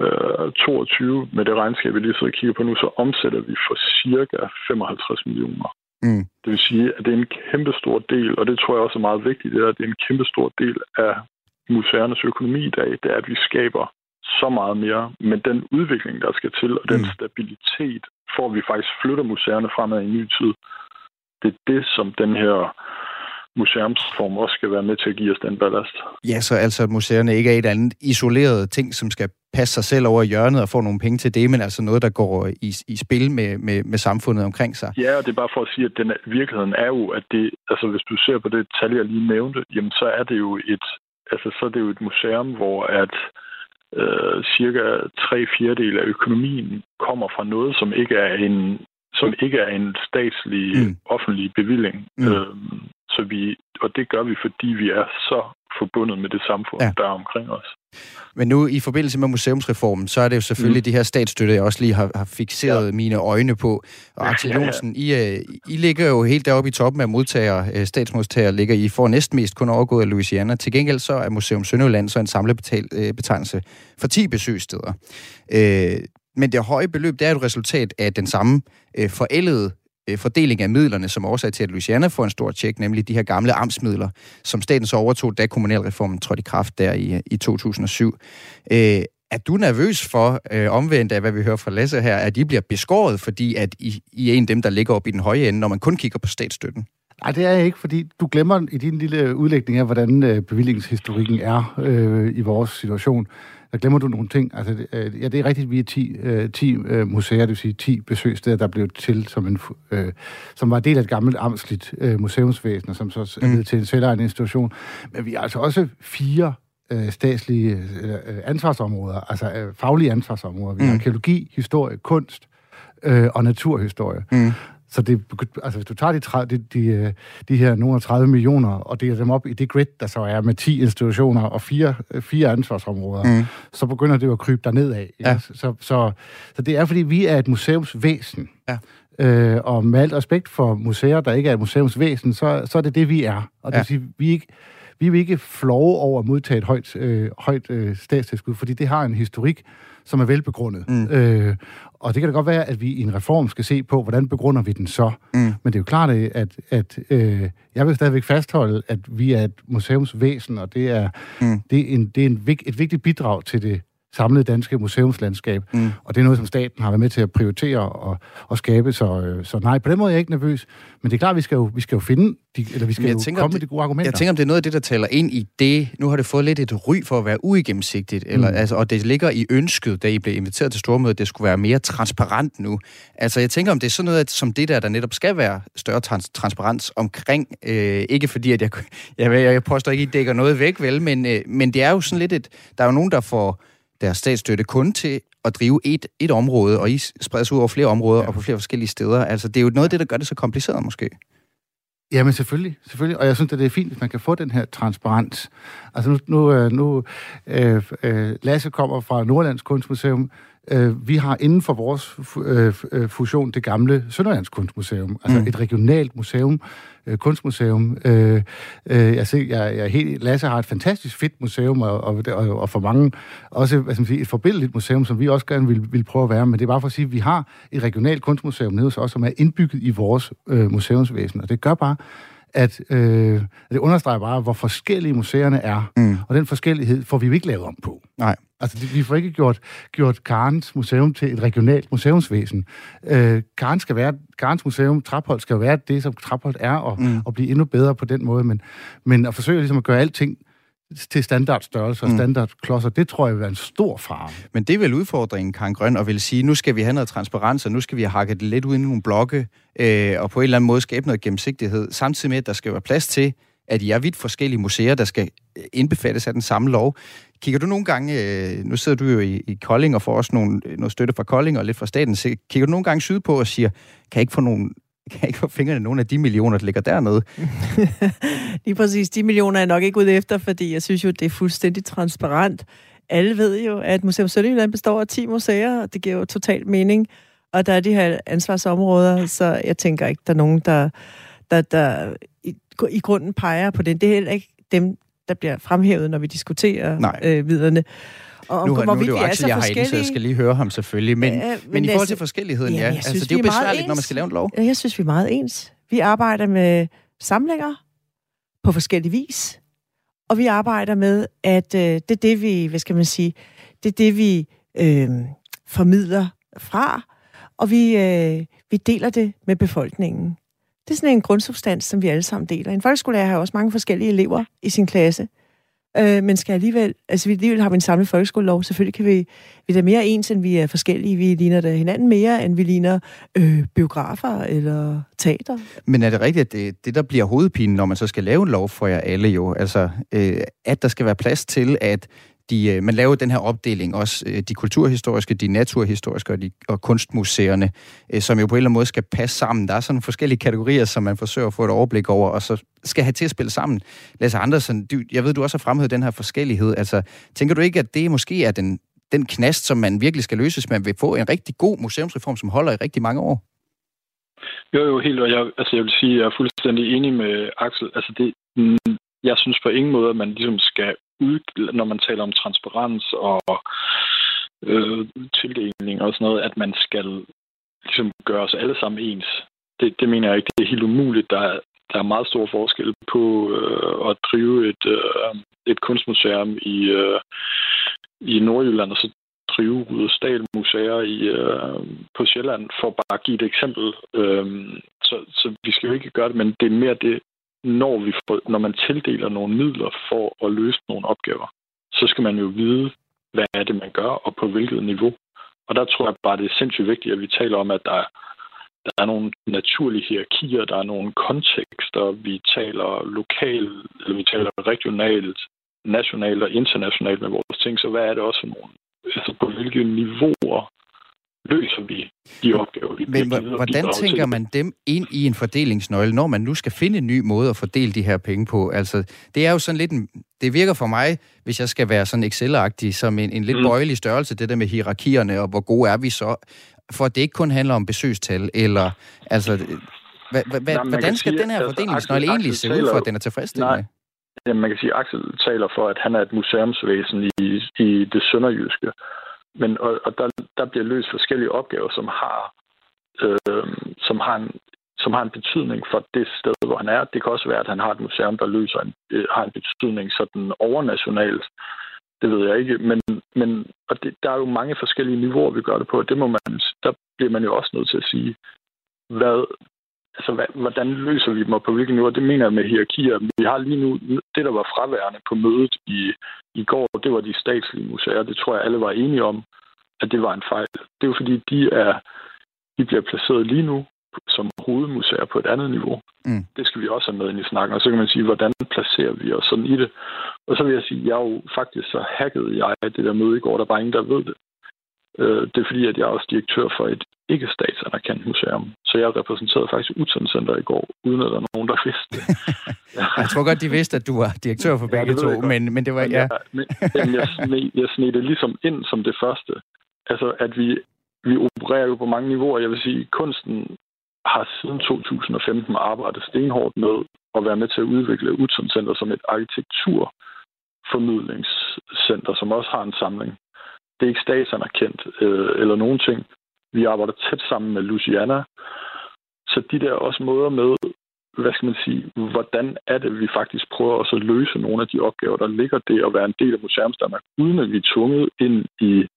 Speaker 7: øh, 22 med det regnskab, vi lige så kigger på nu, så omsætter vi for cirka 55 millioner. Mm. Det vil sige, at det er en kæmpe stor del, og det tror jeg også er meget vigtigt, det er, at det er en kæmpe stor del af museernes økonomi i dag, det er, at vi skaber så meget mere, men den udvikling, der skal til, og den mm. stabilitet, for at vi faktisk flytter museerne fremad i en ny tid, det er det, som den her museumsform også skal være med til at give os den ballast.
Speaker 2: Ja, så altså at museerne ikke er et andet isoleret ting, som skal passe sig selv over hjørnet og få nogle penge til det, men altså noget, der går i, i spil med, med, med samfundet omkring sig.
Speaker 7: Ja, og det er bare for at sige, at den, virkeligheden er jo, at det, altså hvis du ser på det tal, jeg lige nævnte, jamen så er det jo et, altså så er det jo et museum, hvor at øh, cirka tre fjerdedel af økonomien kommer fra noget, som ikke er en som ikke er en statslig mm. offentlig bevilling. Mm. Øhm, så vi, og det gør vi, fordi vi er så forbundet med det samfund, ja. der er omkring os.
Speaker 2: Men nu i forbindelse med museumsreformen, så er det jo selvfølgelig mm. de her statsstøtte, jeg også lige har, har fixeret ja. mine øjne på. Og Axel ja, Jonsen, ja. I, øh, I ligger jo helt deroppe i toppen af modtagere, øh, statsmodtagere ligger I for næsten mest kun overgået af Louisiana. Til gengæld så er Museum Sønderjylland så en samlet betal, øh, for 10 besøgssteder. men det høje beløb, det er et resultat af den samme forældede øh, Øh, fordeling af midlerne som årsag til, at Louisiana får en stor tjek, nemlig de her gamle amtsmidler, som staten så overtog, da kommunalreformen trådte i kraft der i, i 2007. Øh, er du nervøs for, øh, omvendt af hvad vi hører fra Lasse her, at de bliver beskåret, fordi at I, I er en af dem, der ligger op i den høje ende, når man kun kigger på statsstøtten?
Speaker 6: Nej, det er jeg ikke, fordi du glemmer i din lille udlægning af, hvordan øh, bevillingshistorikken er øh, i vores situation der glemmer du nogle ting. Altså, øh, ja, det er rigtigt, vi er 10, øh, 10 øh, museer, det vil sige 10 besøgssteder, der blev til som, en, øh, som var del af et gammelt amtsligt øh, museumsvæsen, og som så er mm. til en selvejende institution. Men vi er altså også fire øh, statslige øh, ansvarsområder, altså øh, faglige ansvarsområder. Vi har mm. arkeologi, historie, kunst øh, og naturhistorie. Mm. Så det, altså, hvis du tager de, 30, de, de, øh, de her nogle 30 millioner og deler dem op i det grid, der så er med 10 institutioner og fire, fire ansvarsområder, mm. så begynder det jo at krybe derned af. Ja. Så, så, så, så det er, fordi vi er et museumsvæsen. Ja. Øh, og med alt respekt for museer, der ikke er et museumsvæsen, så, så er det det, vi er. Og det ja. vil sige, vi ikke vi vil ikke flove over at modtage et højt, øh, højt øh, statstilskud, fordi det har en historik, som er velbegrundet. Mm. Øh, og det kan da godt være, at vi i en reform skal se på, hvordan begrunder vi den så. Mm. Men det er jo klart, at, at øh, jeg vil stadigvæk fastholde, at vi er et museumsvæsen, og det er, mm. det er, en, det er en, et vigtigt bidrag til det samlede danske museumslandskab. Mm. Og det er noget, som staten har været med til at prioritere og, og skabe. Så, øh, så nej, på den måde er jeg ikke nervøs. Men det er klart, vi skal jo, vi skal jo finde, de, eller vi skal jo tænker, komme med de gode argumenter.
Speaker 2: Jeg tænker, om det er noget af det, der taler ind i det. Nu har det fået lidt et ry for at være uigennemsigtigt, eller, mm. altså, og det ligger i ønsket, da I blev inviteret til stormødet, det skulle være mere transparent nu. Altså, jeg tænker, om det er sådan noget som det der, der netop skal være større trans- transparens omkring. Øh, ikke fordi, at jeg, jeg, jeg, jeg påstår ikke, at I dækker noget væk, vel, men, øh, men det er jo sådan lidt et... Der er jo nogen, der får deres statsstøtte kun til at drive et, et område, og I spreder sig ud over flere områder ja. og på flere forskellige steder. Altså, det er jo noget af det, der gør det så kompliceret måske.
Speaker 6: Jamen selvfølgelig, selvfølgelig. Og jeg synes, at det er fint, hvis man kan få den her transparens. Altså nu, nu, øh, nu øh, øh, Lasse kommer fra Nordlands Kunstmuseum, Øh, vi har inden for vores øh, øh, fusion det gamle Sønderlands Kunstmuseum, altså mm. et regionalt museum, øh, kunstmuseum. Øh, øh, jeg, ser, jeg, jeg helt, Lasse har et fantastisk fedt museum, og, og, og, og for mange også hvad skal man sige, et forbindeligt museum, som vi også gerne vil, vil prøve at være. Men det er bare for at sige, at vi har et regionalt kunstmuseum nede hos os, som er indbygget i vores øh, museumsvæsen, og det gør bare, at øh, det understreger bare, hvor forskellige museerne er. Mm. Og den forskellighed får vi jo ikke lavet om på.
Speaker 2: Nej.
Speaker 6: Altså, vi får ikke gjort, gjort Karens Museum til et regionalt museumsvæsen. Øh, Karen skal være, Karens Museum, Traphold, skal være det, som Traphold er, og, mm. og blive endnu bedre på den måde. Men, men at forsøge ligesom at gøre alting til standardstørrelse og mm. standardklodser, det tror jeg vil være en stor fare.
Speaker 2: Men det er vel udfordringen, Karen Grøn, og vil sige, nu skal vi have noget transparens, og nu skal vi hakke det lidt ud i nogle blokke, øh, og på en eller anden måde skabe noget gennemsigtighed, samtidig med, at der skal være plads til, at I er vidt forskellige museer, der skal øh, indbefattes af den samme lov. Kigger du nogle gange, øh, nu sidder du jo i, i Kolding og får også nogle, noget støtte fra Kolding og lidt fra staten, så kigger du nogle gange syd på og siger, kan jeg ikke få nogle [laughs] kan jeg ikke få fingrene nogle af de millioner, der ligger dernede? [laughs]
Speaker 5: Lige præcis. De millioner er nok ikke ude efter, fordi jeg synes jo, det er fuldstændig transparent. Alle ved jo, at Museum Sønderjylland består af 10 museer, og det giver jo totalt mening. Og der er de her ansvarsområder, så jeg tænker ikke, der er nogen, der, der, der i, i grunden peger på det. Det er heller ikke dem, der bliver fremhævet, når vi diskuterer øh, viderne.
Speaker 2: Og nu, nu er det jo Axel, jeg har inde, så jeg skal lige høre ham selvfølgelig. Men, ja, men, men i forhold til forskelligheden, ja. ja altså, synes, det er jo besværligt, når man skal lave en lov.
Speaker 5: Jeg synes, vi er meget ens. Vi arbejder med samlinger på forskellige vis. Og vi arbejder med, at øh, det er det, vi, hvad skal man sige, det er det, vi øh, formidler fra, og vi, øh, vi deler det med befolkningen. Det er sådan en grundsubstans, som vi alle sammen deler. En folkeskolelærer har også mange forskellige elever i sin klasse øh, men skal alligevel, altså vi alligevel har vi en samlet folkeskolelov, selvfølgelig kan vi, vi er mere ens, end vi er forskellige. Vi ligner da hinanden mere, end vi ligner øh, biografer eller teater.
Speaker 2: Men er det rigtigt, at det, det, der bliver hovedpinen, når man så skal lave en lov for jer alle jo, altså øh, at der skal være plads til, at de, øh, man laver den her opdeling, også øh, de kulturhistoriske, de naturhistoriske og, de, og kunstmuseerne, øh, som jo på en eller anden måde skal passe sammen. Der er sådan forskellige kategorier, som man forsøger at få et overblik over, og så skal have til at spille sammen. Lasse Andersen, du, jeg ved, du også har fremhævet den her forskellighed. Altså, tænker du ikke, at det måske er den, den knast, som man virkelig skal løses, man vil få en rigtig god museumsreform, som holder i rigtig mange år?
Speaker 7: Jo, jo, helt, og jeg, altså, jeg vil sige, at jeg er fuldstændig enig med Axel. Altså, det, mm, jeg synes på ingen måde, at man ligesom skal ud, når man taler om transparens og øh, tildeling og sådan noget, at man skal ligesom gøre os alle sammen ens. Det, det mener jeg ikke. Det er helt umuligt. Der er, der er meget stor forskel på øh, at drive et, øh, et kunstmuseum i, øh, i Nordjylland, og så drive Rudersdal Museer i, øh, på Sjælland, for bare at give et eksempel. Øh, så, så vi skal jo ikke gøre det, men det er mere det, når, vi får, når man tildeler nogle midler for at løse nogle opgaver, så skal man jo vide, hvad er det, man gør, og på hvilket niveau. Og der tror jeg bare, det er sindssygt vigtigt, at vi taler om, at der er, der er nogle naturlige hierarkier, der er nogle kontekster, vi taler lokalt, eller vi taler regionalt, nationalt og internationalt med vores ting, så hvad er det også for nogle, altså på hvilke niveauer løser vi de opgaver, vi
Speaker 2: Men hvordan tænker man dem ind i en fordelingsnøgle, når man nu skal finde en ny måde at fordele de her penge på? Altså, det er jo sådan lidt en, det virker for mig, hvis jeg skal være sådan Excel-agtig, som en, en lidt mm. bøjelig størrelse, det der med hierarkierne, og hvor gode er vi så? For at det ikke kun handler om besøgstal, eller altså, hva, hva, Nej, hvordan skal sige, den her altså, fordelingsnøgle Axel, egentlig se ud, for at den er tilfredsstillende? Nej.
Speaker 7: Jamen, man kan sige, at Axel taler for, at han er et museumsvæsen i, i det sønderjyske. Men, og, og der, der bliver løst forskellige opgaver, som har, øh, som, har en, som har en betydning for det sted, hvor han er. Det kan også være, at han har et museum, der løser en, øh, har en betydning sådan overnationalt. Det ved jeg ikke, men, men og det, der er jo mange forskellige niveauer, vi gør det på. Det må man, der bliver man jo også nødt til at sige, hvad, altså, hvad, hvordan løser vi dem, og på hvilken niveau? Det mener jeg med hierarkier. Vi har lige nu, det der var fraværende på mødet i, i går, det var de statslige museer. Det tror jeg, alle var enige om, at det var en fejl. Det er jo fordi, de, er, de bliver placeret lige nu som hovedmuseer på et andet niveau. Mm. Det skal vi også have med ind i snakken. Og så kan man sige, hvordan placerer vi os sådan i det? Og så vil jeg sige, jeg er jo faktisk så hacket jeg det der møde i går, der er bare ingen, der ved det. Øh, det er fordi, at jeg er også direktør for et ikke statsanerkendt museum. Så jeg repræsenterede faktisk Utzen Center i går, uden at der er nogen, der vidste det. [laughs]
Speaker 2: Jeg tror godt, de vidste, at du var direktør for begge ja, to, men, men det var... Ja.
Speaker 7: men, men jeg, sned, jeg sned det ligesom ind som det første. Altså, at vi, vi opererer jo på mange niveauer. Jeg vil sige, kunsten har siden 2015 arbejdet stenhårdt med at være med til at udvikle Utzen Center som et arkitekturformidlingscenter, som også har en samling det er ikke statsanerkendt øh, eller nogen ting. Vi arbejder tæt sammen med Luciana. Så de der også måder med, hvad skal man sige, hvordan er det, vi faktisk prøver også at løse nogle af de opgaver, der ligger det at være en del af Museumsdanmark, uden at vi er tvunget ind i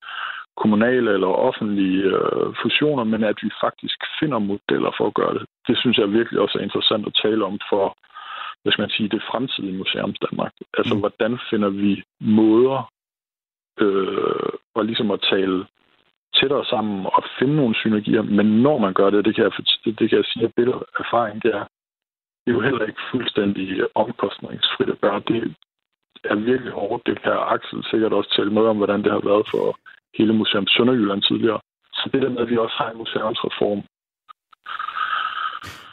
Speaker 7: kommunale eller offentlige øh, fusioner, men at vi faktisk finder modeller for at gøre det. Det synes jeg virkelig også er interessant at tale om for, hvad skal man sige, det fremtidige Museumsdanmark. Altså, mm. hvordan finder vi måder øh, og ligesom at tale tættere sammen og finde nogle synergier. Men når man gør det, det kan jeg, det kan jeg sige af bedre erfaring, det er, det er jo heller ikke fuldstændig omkostningsfrit at gøre. Det er virkelig hårdt. Det kan Axel sikkert også tale med om, hvordan det har været for hele Museum Sønderjylland tidligere. Så det der med, at vi også har en museumsreform,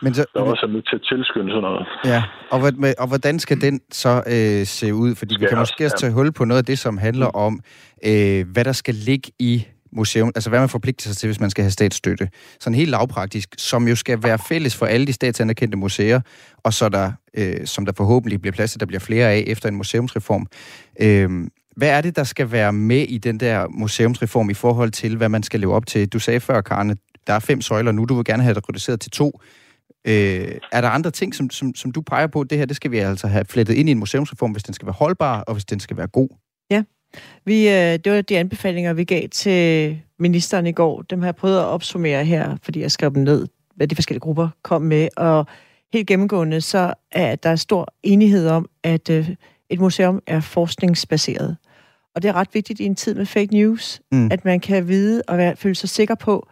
Speaker 7: men så, der også er med til at tilskynde sådan noget.
Speaker 2: Ja, og, og hvordan skal den så øh, se ud? Fordi skal vi kan måske også tage hul på noget af det, som handler mm. om, øh, hvad der skal ligge i museum, altså hvad man forpligter sig til, hvis man skal have statsstøtte. Sådan helt lavpraktisk, som jo skal være fælles for alle de statsanerkendte museer, og så der, øh, som der forhåbentlig bliver plads til, der bliver flere af efter en museumsreform. Øh, hvad er det, der skal være med i den der museumsreform i forhold til, hvad man skal leve op til? Du sagde før, Karne, der er fem søjler nu, du vil gerne have det reduceret til to. Øh, er der andre ting, som, som, som du peger på, det her, det skal vi altså have flettet ind i en museumsreform, hvis den skal være holdbar, og hvis den skal være god?
Speaker 5: Ja, vi, øh, det var de anbefalinger, vi gav til ministeren i går. Dem har jeg prøvet at opsummere her, fordi jeg skrev dem ned, hvad de forskellige grupper kom med. Og helt gennemgående, så er der stor enighed om, at øh, et museum er forskningsbaseret. Og det er ret vigtigt i en tid med fake news, mm. at man kan vide og være, føle sig sikker på,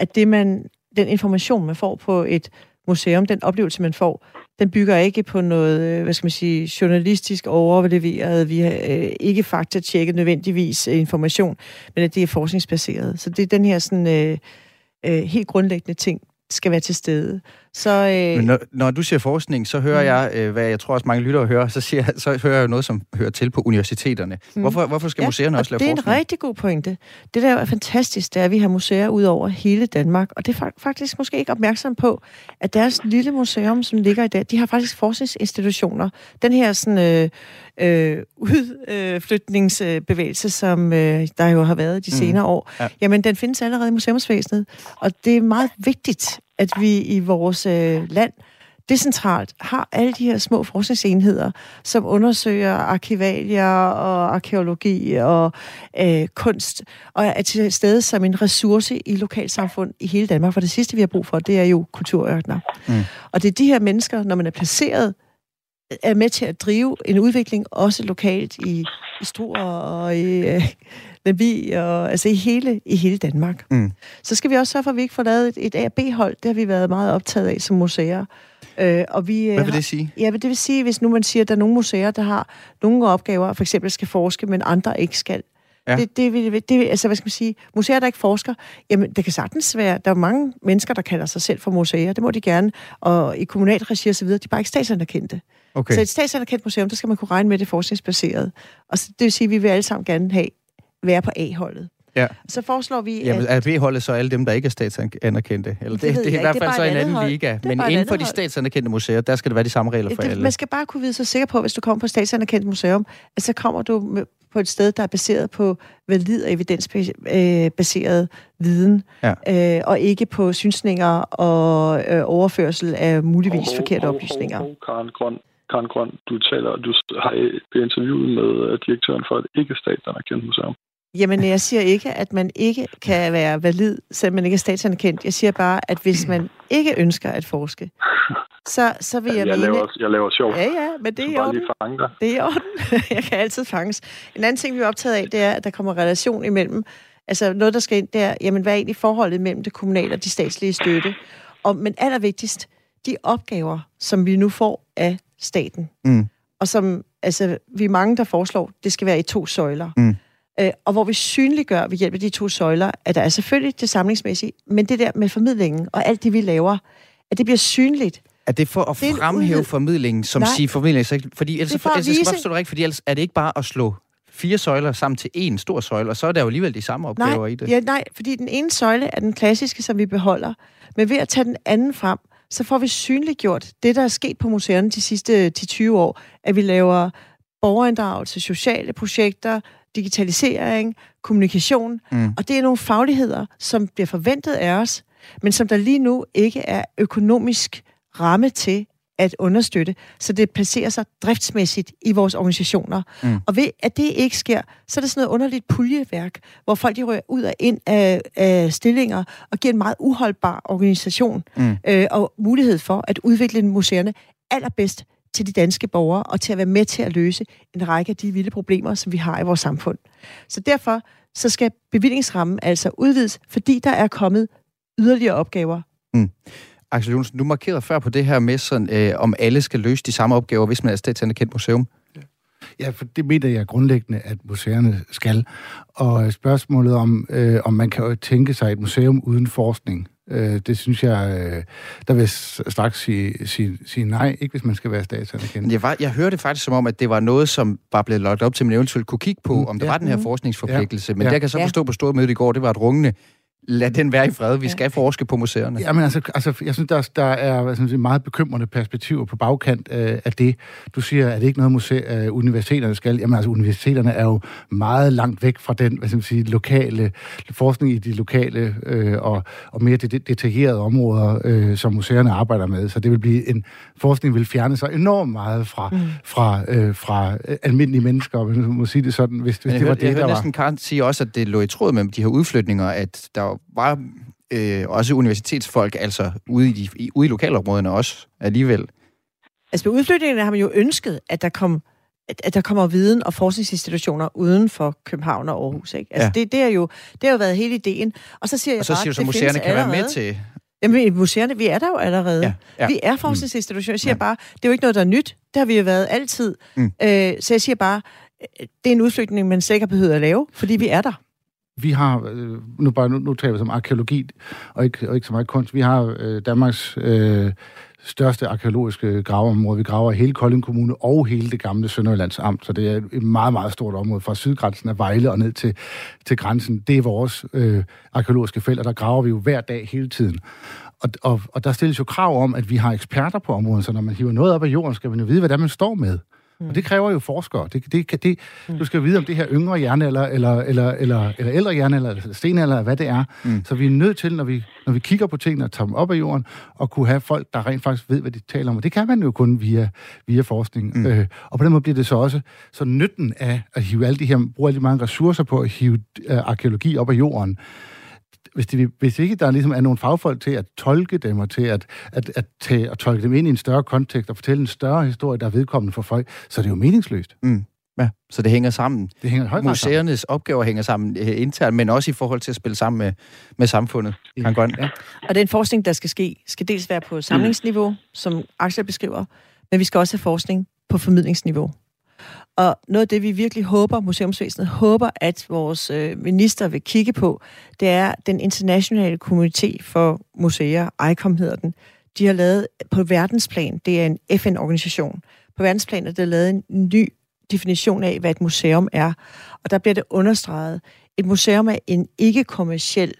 Speaker 5: at det man, den information, man får på et museum, den oplevelse, man får, den bygger ikke på noget, øh, hvad skal man sige, journalistisk overleveret, vi har øh, ikke faktatjekket nødvendigvis information, men at det er forskningsbaseret. Så det er den her sådan, øh, øh, helt grundlæggende ting, skal være til stede. Så,
Speaker 2: øh, Men når, når du siger forskning, så hører mm. jeg, øh, hvad jeg tror også mange lyttere hører, så, siger, så hører jeg noget, som hører til på universiteterne. Mm. Hvorfor, hvorfor skal ja, museerne også lave
Speaker 5: det er
Speaker 2: forskning?
Speaker 5: en rigtig god pointe. Det der er fantastisk, det er, at vi har museer ud over hele Danmark, og det er faktisk måske ikke opmærksom på, at deres lille museum, som ligger i dag, de har faktisk forskningsinstitutioner. Den her sådan, øh, øh, udflytningsbevægelse, som øh, der jo har været de mm. senere år, ja. jamen den findes allerede i museumsvæsenet, og det er meget vigtigt, at vi i vores øh, land decentralt har alle de her små forskningsenheder, som undersøger arkivalier og arkeologi og øh, kunst, og er til stede som en ressource i lokalsamfund i hele Danmark. For det sidste, vi har brug for, det er jo kulturørkner. Mm. Og det er de her mennesker, når man er placeret, er med til at drive en udvikling, også lokalt i, i Struer og i øh, Lemvi, og altså i hele, i hele Danmark. Mm. Så skal vi også sørge for, at vi ikke får lavet et, et A- og B-hold. Det har vi været meget optaget af som museer.
Speaker 2: Øh, og vi, øh, Hvad vil det sige?
Speaker 5: Ja, det vil sige, hvis nu man siger, at der er nogle museer, der har nogle opgaver, for eksempel skal forske, men andre ikke skal. Ja. Det, det, det, det, altså, hvad skal man sige, museer, der ikke forsker, jamen, det kan sagtens være, der er mange mennesker, der kalder sig selv for museer, det må de gerne, og i kommunalt regi og så videre, de er bare ikke statsanerkendte. Okay. Så et statsanerkendt museum, der skal man kunne regne med det forskningsbaseret. Og det vil sige, at vi vil alle sammen gerne have, være på A-holdet. Ja. Så foreslår vi,
Speaker 2: Jamen, at... er B-holdet så alle dem, der ikke er statsanerkendte? Eller det, det, det, det er i hvert fald så en anden hold. liga. Men inden for de statsanerkendte museer, der skal det være de samme regler for det, alle.
Speaker 5: Man skal bare kunne vide sig sikker på, hvis du kommer på et statsanerkendt museum, at så kommer du med, på et sted, der er baseret på valid og evidensbaseret viden, ja. øh, og ikke på synsninger og øh, overførsel af muligvis oh, forkerte oh, oplysninger. Oh, oh,
Speaker 7: Karen Grøn, Karen Grøn, du taler, du har interviewet med øh, direktøren for et ikke-statsanerkendt museum.
Speaker 5: Jamen, jeg siger ikke, at man ikke kan være valid, selvom man ikke er statsanerkendt. Jeg siger bare, at hvis man ikke ønsker at forske, så, så vil jeg,
Speaker 7: jeg
Speaker 5: mene...
Speaker 7: Laver, jeg laver sjov.
Speaker 5: Ja, ja, men det er i orden. Det er i orden. [laughs] jeg kan altid fanges. En anden ting, vi er optaget af, det er, at der kommer relation imellem. Altså noget, der skal ind, det er, jamen, hvad er egentlig forholdet mellem det kommunale og de statslige støtte? Og, men allervigtigst, de opgaver, som vi nu får af staten, mm. og som altså, vi er mange, der foreslår, det skal være i to søjler. Mm. Øh, og hvor vi synliggør ved hjælp af de to søjler, at der er selvfølgelig det samlingsmæssige, men det der med formidlingen og alt det, vi laver, at det bliver synligt.
Speaker 2: Er det for at det fremhæve formidlingen, som Nej. siger formidling? Fordi ellers, for, ellers, vise... forstår du ikke, fordi ellers er det ikke bare at slå fire søjler sammen til en stor søjle, og så er der jo alligevel de samme opgaver
Speaker 5: nej,
Speaker 2: i det.
Speaker 5: Ja, nej, fordi den ene søjle er den klassiske, som vi beholder. Men ved at tage den anden frem, så får vi synliggjort det, der er sket på museerne de sidste 10-20 år, at vi laver borgerinddragelse, sociale projekter, digitalisering, kommunikation, mm. og det er nogle fagligheder, som bliver forventet af os, men som der lige nu ikke er økonomisk ramme til at understøtte, så det placerer sig driftsmæssigt i vores organisationer. Mm. Og ved at det ikke sker, så er det sådan noget underligt puljeværk, hvor folk de rører ud og ind af, af stillinger og giver en meget uholdbar organisation mm. øh, og mulighed for at udvikle museerne allerbedst til de danske borgere og til at være med til at løse en række af de vilde problemer, som vi har i vores samfund. Så derfor så skal bevillingsrammen altså udvides, fordi der er kommet yderligere opgaver. Mm.
Speaker 2: Axel Jonsen, du markerede før på det her med, sådan, øh, om alle skal løse de samme opgaver, hvis man er statsanerkendt museum.
Speaker 6: Ja, for det mener jeg grundlæggende, at museerne skal. Og spørgsmålet om, øh, om man kan tænke sig et museum uden forskning, Øh, det synes jeg, øh, der vil jeg straks sige, sige, sige nej, ikke hvis man skal være statsanerkendt.
Speaker 2: Jeg, var, jeg hørte faktisk som om, at det var noget, som var blevet lagt op til, man eventuelt kunne kigge på, mm, om der ja. var den her forskningsforpligtelse. Ja. Men ja. jeg kan så forstå på stormødet i går, det var et rungende lad den være i fred. Vi skal forske på museerne.
Speaker 6: Ja, men altså, altså jeg synes, der, der er sige, meget bekymrende perspektiver på bagkant øh, af det. Du siger, at det ikke noget, muse- øh, universiteterne skal. Jamen altså, universiteterne er jo meget langt væk fra den hvad skal man sige, lokale forskning i de lokale øh, og, og mere det, detaljerede områder, øh, som museerne arbejder med. Så det vil blive en forskning, vil fjerne sig enormt meget fra, mm. fra, øh, fra almindelige mennesker, hvis man må sige det sådan, hvis, hvis det
Speaker 2: var
Speaker 6: det,
Speaker 2: jeg
Speaker 6: der
Speaker 2: var. næsten Karen sige også, at det lå i tråd med de her udflytninger, at der var øh, også universitetsfolk, altså ude i, de, ude i lokalområderne også alligevel.
Speaker 5: Altså med udflytningen har man jo ønsket, at der kom at der kommer viden og forskningsinstitutioner uden for København og Aarhus. Ikke? Altså, ja. det, det, er jo, det har jo været hele ideen. Og så siger jeg
Speaker 2: og så
Speaker 5: bare,
Speaker 2: siger du, så museerne kan allerede. være med til...
Speaker 5: Jamen, museerne, vi er der jo allerede. Ja, ja. Vi er forskningsinstitutioner. Jeg siger ja. bare, det er jo ikke noget, der er nyt. Det har vi jo været altid. Mm. Øh, så jeg siger bare, det er en udflytning, man sikkert behøver at lave, fordi vi er der
Speaker 6: vi har, øh, nu, bare, nu, nu taler vi som arkeologi, og ikke, og ikke så meget kunst, vi har øh, Danmarks øh, største arkeologiske graveområde. Vi graver hele Kolding Kommune og hele det gamle Sønderjyllands Amt, så det er et meget, meget stort område fra sydgrænsen af Vejle og ned til, til grænsen. Det er vores øh, arkeologiske felt, og der graver vi jo hver dag hele tiden. Og, og, og der stilles jo krav om, at vi har eksperter på området, så når man hiver noget op af jorden, skal man jo vide, hvad det er, man står med. Mm. Og det kræver jo forskere. Det, det, det, mm. Du skal vide, om det her yngre jernalder, eller, eller, eller, eller ældre jernalder, eller stenalder, eller hvad det er. Mm. Så vi er nødt til, når vi, når vi kigger på tingene og tager dem op af jorden, og kunne have folk, der rent faktisk ved, hvad de taler om. Og det kan man jo kun via, via forskning. Mm. Øh, og på den måde bliver det så også så nytten af at hive alle de her, bruge alle de mange ressourcer på at hive øh, arkeologi op af jorden, hvis, de, hvis ikke der ligesom er nogle fagfolk til at tolke dem, og til at, at, at, tage, at tolke dem ind i en større kontekst, og fortælle en større historie, der er vedkommende for folk, så er det jo meningsløst.
Speaker 2: Mm. Ja, så det hænger sammen.
Speaker 6: Det hænger højt
Speaker 2: Museernes sammen. opgaver hænger sammen øh, internt, men også i forhold til at spille sammen med, med samfundet. Ja. Ja.
Speaker 5: Og den forskning, der skal ske, skal dels være på samlingsniveau, mm. som Axel beskriver, men vi skal også have forskning på formidlingsniveau. Og noget af det, vi virkelig håber, museumsvæsenet håber, at vores øh, minister vil kigge på, det er den internationale komité for museer, ICOM hedder den. De har lavet på verdensplan, det er en FN-organisation, på verdensplan er der lavet en ny definition af, hvad et museum er. Og der bliver det understreget, et museum er en ikke-kommersiel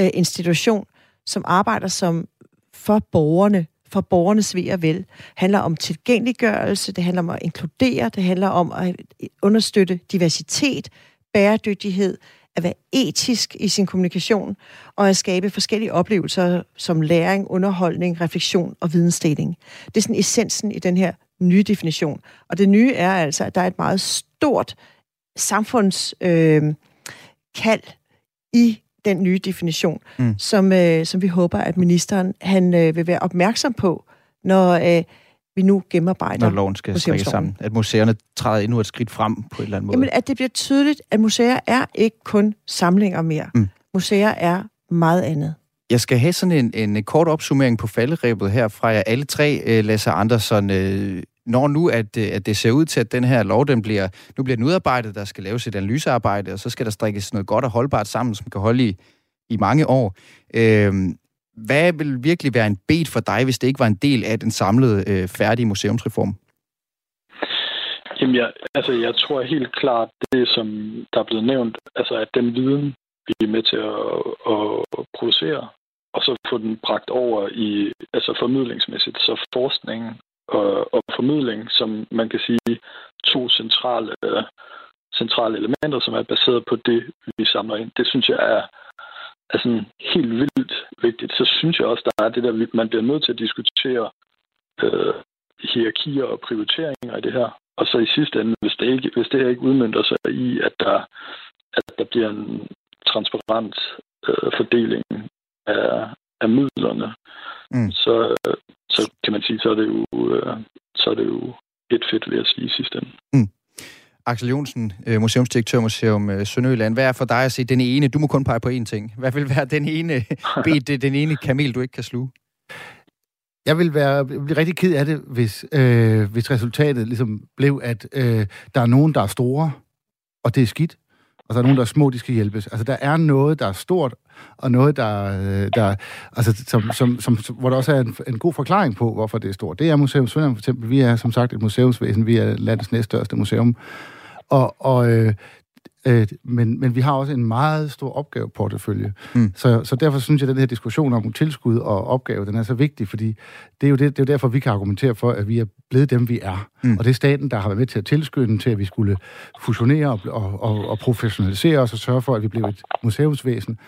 Speaker 5: øh, institution, som arbejder som for borgerne, for borgernes ved og vel. handler om tilgængeliggørelse, det handler om at inkludere, det handler om at understøtte diversitet, bæredygtighed, at være etisk i sin kommunikation, og at skabe forskellige oplevelser som læring, underholdning, refleksion og vidensdeling. Det er sådan essensen i den her nye definition. Og det nye er altså, at der er et meget stort samfundskald øh, kald i den nye definition, mm. som, øh, som vi håber, at ministeren han øh, vil være opmærksom på, når øh, vi nu gennemarbejder
Speaker 2: Når loven skal strikke sammen. At museerne træder endnu et skridt frem på en eller anden måde.
Speaker 5: Jamen, at det bliver tydeligt, at museer er ikke kun samlinger mere. Mm. Museer er meget andet.
Speaker 2: Jeg skal have sådan en, en kort opsummering på falderæbet her fra jer alle tre, uh, Lasse Andersson. Når nu, at, øh, at det ser ud til, at den her lov, den bliver, nu bliver den udarbejdet, der skal laves et analysearbejde, og så skal der strikkes noget godt og holdbart sammen, som kan holde i, i mange år. Øh, hvad vil virkelig være en bed for dig, hvis det ikke var en del af den samlede øh, færdige museumsreform?
Speaker 7: Jamen, jeg, altså, jeg tror helt klart, det som der er blevet nævnt, altså at den viden, vi er med til at, at producere, og så få den bragt over i, altså formidlingsmæssigt, så forskningen og, og formidling, som man kan sige to centrale, øh, centrale elementer, som er baseret på det, vi samler ind. Det synes jeg er, er sådan helt vildt vigtigt. Så synes jeg også, der er det der, man bliver nødt til at diskutere øh, hierarkier og prioriteringer i det her. Og så i sidste ende, hvis det, ikke, hvis det her ikke udmyndter sig i, at der, at der bliver en transparent øh, fordeling af, af midlerne, mm. så, så kan man sige, så er det jo, øh, så er det jo et fedt, ved at sige i sidste ende. Mm.
Speaker 2: Axel Jonsen, øh, museumsdirektør Museum øh, Sønderjylland. Hvad er for dig at sige den ene? Du må kun pege på én ting. Hvad vil være den ene, [laughs] bed, den ene kamel, du ikke kan sluge?
Speaker 6: Jeg vil være blive rigtig ked af det, hvis, øh, hvis resultatet ligesom blev, at øh, der er nogen, der er store, og det er skidt, og så er nogen, der er små, de skal hjælpes. Altså, der er noget, der er stort, og noget, der, øh, der altså, som, som, som, hvor der også er en, en god forklaring på, hvorfor det er stort. Det er Museum Svendborg for eksempel. Vi er som sagt et museumsvæsen. Vi er landets næststørste museum. Og, og øh, Øh, men, men vi har også en meget stor opgaveportefølje. Mm. Så, så derfor synes jeg, at den her diskussion om tilskud og opgave, den er så vigtig, fordi det er jo, det, det er jo derfor, vi kan argumentere for, at vi er blevet dem, vi er. Mm. Og det er staten, der har været med til at tilskynde til, at vi skulle fusionere og, og, og, og professionalisere os og sørge for, at vi blev et museumsvæsen.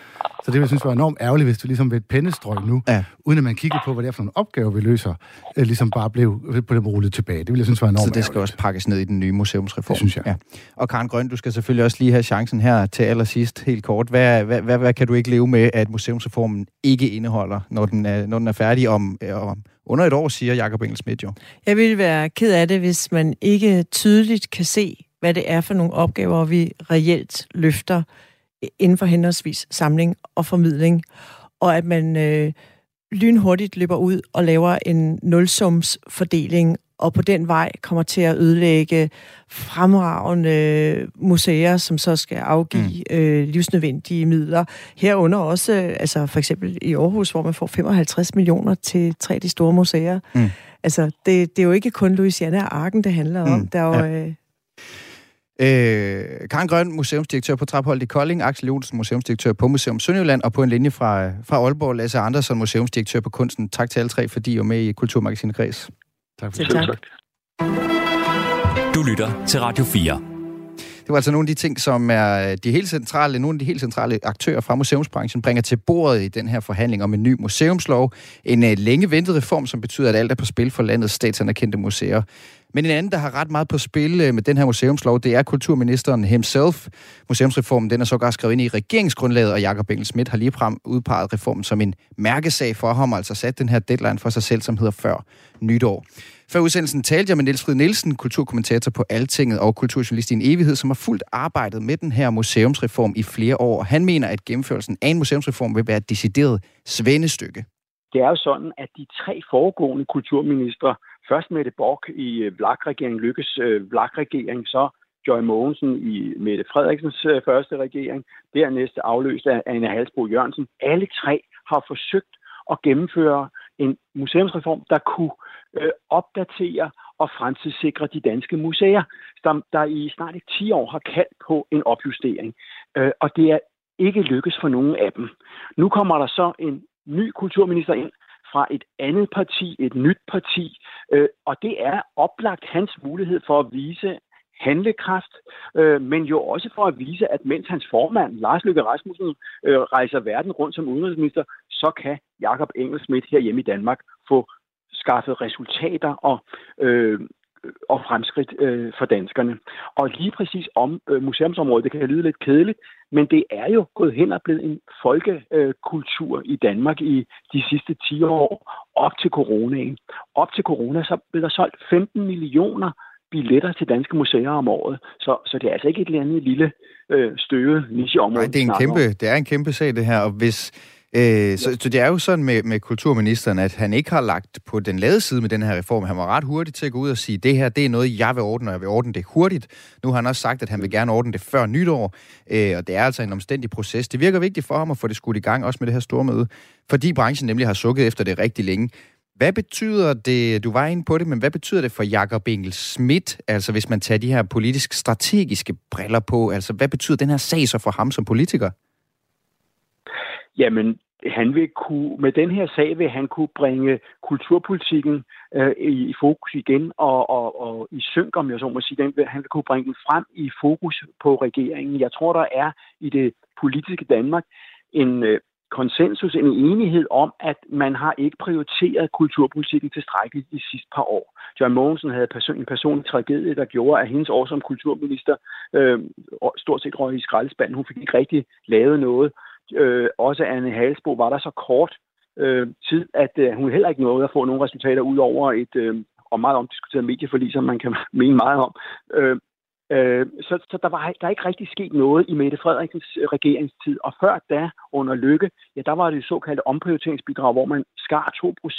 Speaker 6: Så det vil jeg synes var enormt ærgerligt, hvis det ligesom ved et pennestrøg nu, ja. uden at man kiggede på, hvad det er for nogle opgaver, vi løser, øh, ligesom bare blev på dem rullet tilbage. Det vil jeg synes var enormt
Speaker 2: Så det skal
Speaker 6: ærgerligt.
Speaker 2: også pakkes ned i den nye museumsreform?
Speaker 6: Det synes jeg. Ja.
Speaker 2: Og Karen Grøn, du skal selvfølgelig også lige have chancen her til allersidst, helt kort. Hvad, hvad, hvad, hvad kan du ikke leve med, at museumsreformen ikke indeholder, når den er, når den er færdig om, om under et år, siger Jakob Engelsmidt jo?
Speaker 5: Jeg vil være ked af det, hvis man ikke tydeligt kan se, hvad det er for nogle opgaver, vi reelt løfter inden for henholdsvis samling og formidling, og at man øh, lynhurtigt løber ud og laver en nulsumsfordeling, og på den vej kommer til at ødelægge fremragende museer, som så skal afgive mm. øh, livsnødvendige midler. Herunder også, altså for eksempel i Aarhus, hvor man får 55 millioner til tre af de store museer. Mm. Altså, det, det er jo ikke kun Louisiana og Arken, det handler om. Mm. Der er jo, ja. øh,
Speaker 2: Øh, Karen Grøn, museumsdirektør på Trapholdt i Kolding, Axel Jonsen, museumsdirektør på Museum Sønderjylland, og på en linje fra, fra Aalborg, Lasse Andersen, museumsdirektør på Kunsten. Tak til alle tre, fordi I er med i Kulturmagasinet Græs.
Speaker 6: Tak for
Speaker 5: det. Tak.
Speaker 1: Du lytter til Radio 4.
Speaker 2: Det var altså nogle af de ting, som er de helt centrale, nogle af de helt centrale aktører fra museumsbranchen bringer til bordet i den her forhandling om en ny museumslov. En uh, længe ventet reform, som betyder, at alt er på spil for landets statsanerkendte museer. Men en anden, der har ret meget på spil øh, med den her museumslov, det er kulturministeren himself. Museumsreformen den er sågar skrevet ind i regeringsgrundlaget, og Jakob Engel Schmidt har lige frem udpeget reformen som en mærkesag for ham, altså sat den her deadline for sig selv, som hedder før nytår. Før udsendelsen talte jeg med Niels Frid Nielsen, kulturkommentator på Altinget og kulturjournalist i en evighed, som har fuldt arbejdet med den her museumsreform i flere år. Han mener, at gennemførelsen af en museumsreform vil være et decideret svendestykke.
Speaker 3: Det er jo sådan, at de tre foregående kulturministre Først Mette Bock i øh, Vlak-regeringen, Lykkes øh, Vlak-regering, så Joy Mogensen i Mette Frederiksens øh, første regering, dernæst afløst af Anne Halsbro Jørgensen. Alle tre har forsøgt at gennemføre en museumsreform, der kunne øh, opdatere og fremtidssikre de danske museer, som der i snart et 10 år har kaldt på en opjustering. Øh, og det er ikke lykkes for nogen af dem. Nu kommer der så en ny kulturminister ind, fra et andet parti, et nyt parti, øh, og det er oplagt hans mulighed for at vise handlekraft, øh, men jo også for at vise, at mens hans formand, Lars Løkke Rasmussen, øh, rejser verden rundt som udenrigsminister, så kan Jakob Engelsmidt her hjemme i Danmark få skaffet resultater og øh, og fremskridt øh, for danskerne. Og lige præcis om øh, museumsområdet, det kan lyde lidt kedeligt, men det er jo gået hen og blevet en folkekultur øh, i Danmark i de sidste 10 år, op til coronaen. Op til corona, så blev der solgt 15 millioner billetter til danske museer om året. Så, så det er altså ikke et eller andet lille øh, støvet nicheområde.
Speaker 2: Nej, det er en kæmpe, det er en kæmpe sag, det her. Og hvis, Øh, så, så det er jo sådan med, med kulturministeren, at han ikke har lagt på den lade side med den her reform. Han var ret hurtig til at gå ud og sige, det her det er noget, jeg vil ordne, og jeg vil ordne det hurtigt. Nu har han også sagt, at han vil gerne ordne det før nytår, øh, og det er altså en omstændig proces. Det virker vigtigt for ham at få det skudt i gang, også med det her store møde, fordi branchen nemlig har sukket efter det rigtig længe. Hvad betyder det, du var inde på det, men hvad betyder det for Jakob Engel Schmidt, altså hvis man tager de her politisk strategiske briller på, altså hvad betyder den her sag så for ham som politiker?
Speaker 3: Jamen, han vil kunne, med den her sag vil han kunne bringe kulturpolitikken øh, i, i fokus igen, og, og, og i synk, om jeg så må sige, den vil, han vil kunne bringe den frem i fokus på regeringen. Jeg tror, der er i det politiske Danmark en øh, konsensus, en enighed om, at man har ikke prioriteret kulturpolitikken tilstrækkeligt de sidste par år. John Mogensen havde person, en personlig tragedie, der gjorde, at hendes år som kulturminister øh, stort set røg i skraldespanden. Hun fik ikke rigtig lavet noget øh, også Anne Halsbo var der så kort øh, tid, at øh, hun heller ikke nåede at få nogle resultater ud over et øh, og meget omdiskuteret medieforlig, som man kan [laughs] mene meget om. Øh, øh, så, så der var der er ikke rigtig sket noget i Mette Frederiksens øh, regeringstid. Og før da, under Lykke, ja, der var det såkaldte omprioriteringsbidrag, hvor man skar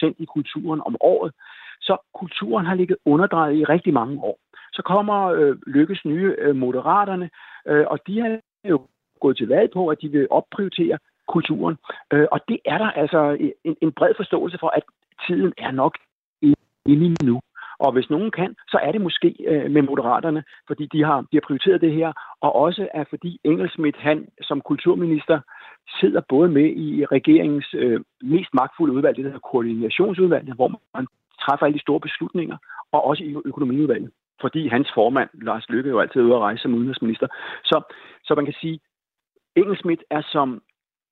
Speaker 3: 2% i kulturen om året. Så kulturen har ligget underdrejet i rigtig mange år. Så kommer øh, Lykkes nye øh, moderaterne, øh, og de har jo gået til valg på, at de vil opprioritere kulturen. Øh, og det er der altså en, en bred forståelse for, at tiden er nok inde nu. Og hvis nogen kan, så er det måske øh, med moderaterne, fordi de har, de har prioriteret det her, og også er fordi Engelsmidt, han som kulturminister, sidder både med i regeringens øh, mest magtfulde udvalg, det hedder koordinationsudvalget, hvor man træffer alle de store beslutninger, og også i økonomiudvalget. Fordi hans formand, Lars Lykke, jo altid ude at rejse som udenrigsminister. Så, så man kan sige, Engelsmidt er som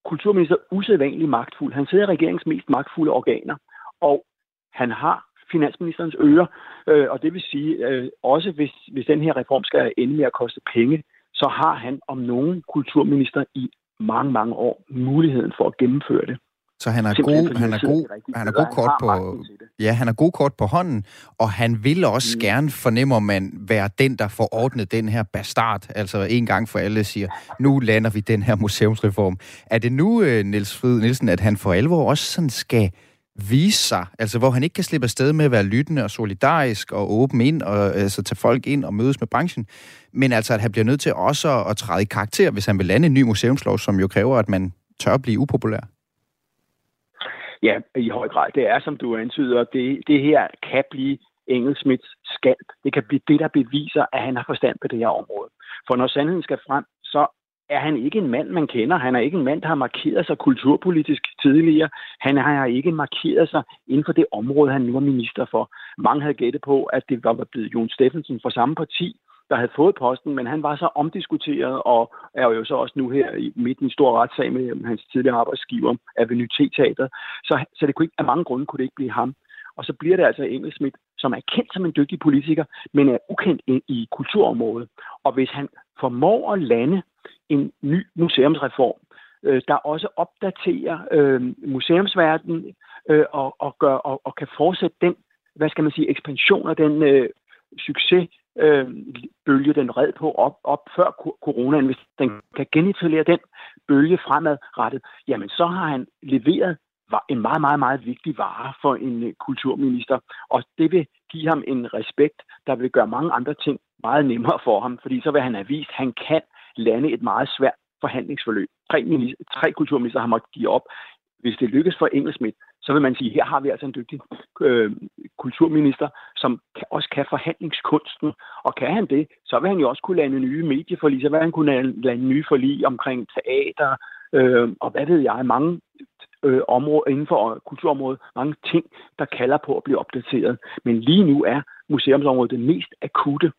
Speaker 3: kulturminister usædvanlig magtfuld. Han sidder i regeringens mest magtfulde organer, og han har finansministerens ører, øh, og det vil sige, øh, også hvis, hvis den her reform skal ende med at koste penge, så har han om nogen kulturminister i mange, mange år muligheden for at gennemføre det.
Speaker 2: Så han er god, han er god, han er god kort på, ja, han er god kort på hånden, og han vil også mm. gerne, fornemmer man, være den, der får ordnet den her bastard. Altså en gang for alle siger, nu lander vi den her museumsreform. Er det nu, øh, Niels Frid Nielsen, at han for alvor også sådan skal vise sig, altså hvor han ikke kan slippe afsted med at være lyttende og solidarisk og åben ind og altså, tage folk ind og mødes med branchen, men altså at han bliver nødt til også at, at træde i karakter, hvis han vil lande en ny museumslov, som jo kræver, at man tør blive upopulær.
Speaker 3: Ja, i høj grad. Det er, som du antyder, det, det her kan blive Engelsmiths skalp. Det kan blive det, der beviser, at han har forstand på det her område. For når sandheden skal frem, så er han ikke en mand, man kender. Han er ikke en mand, der har markeret sig kulturpolitisk tidligere. Han har ikke markeret sig inden for det område, han nu er minister for. Mange havde gættet på, at det var blevet Jon Steffensen fra samme parti, der havde fået posten, men han var så omdiskuteret og er jo så også nu her i midten i en stor retssag med hans tidligere arbejdsgiver, Avenue T-teater. Så, så det kunne ikke, af mange grunde kunne det ikke blive ham. Og så bliver det altså Engelsmith, som er kendt som en dygtig politiker, men er ukendt i kulturområdet. Og hvis han formår at lande en ny museumsreform, øh, der også opdaterer øh, museumsverdenen øh, og, og, gør, og, og kan fortsætte den, hvad skal man sige, ekspansion og den øh, succes, øh, bølge, den red på op, op før coronaen, hvis den kan genetablere den bølge fremadrettet, jamen så har han leveret en meget, meget, meget vigtig vare for en øh, kulturminister, og det vil give ham en respekt, der vil gøre mange andre ting meget nemmere for ham, fordi så vil han have vist, at han kan lande et meget svært forhandlingsforløb. Tre, minister, tre kulturminister har måttet give op. Hvis det lykkes for Engelsmidt, så vil man sige, her har vi altså en dygtig øh, kulturminister, som kan, også kan forhandlingskunsten. Og kan han det, så vil han jo også kunne lande nye medieforlig, så vil han kunne lande nye forlig omkring teater, øh, og hvad ved jeg, mange øh, områder inden for øh, kulturområdet, mange ting, der kalder på at blive opdateret. Men lige nu er museumsområdet det mest akutte,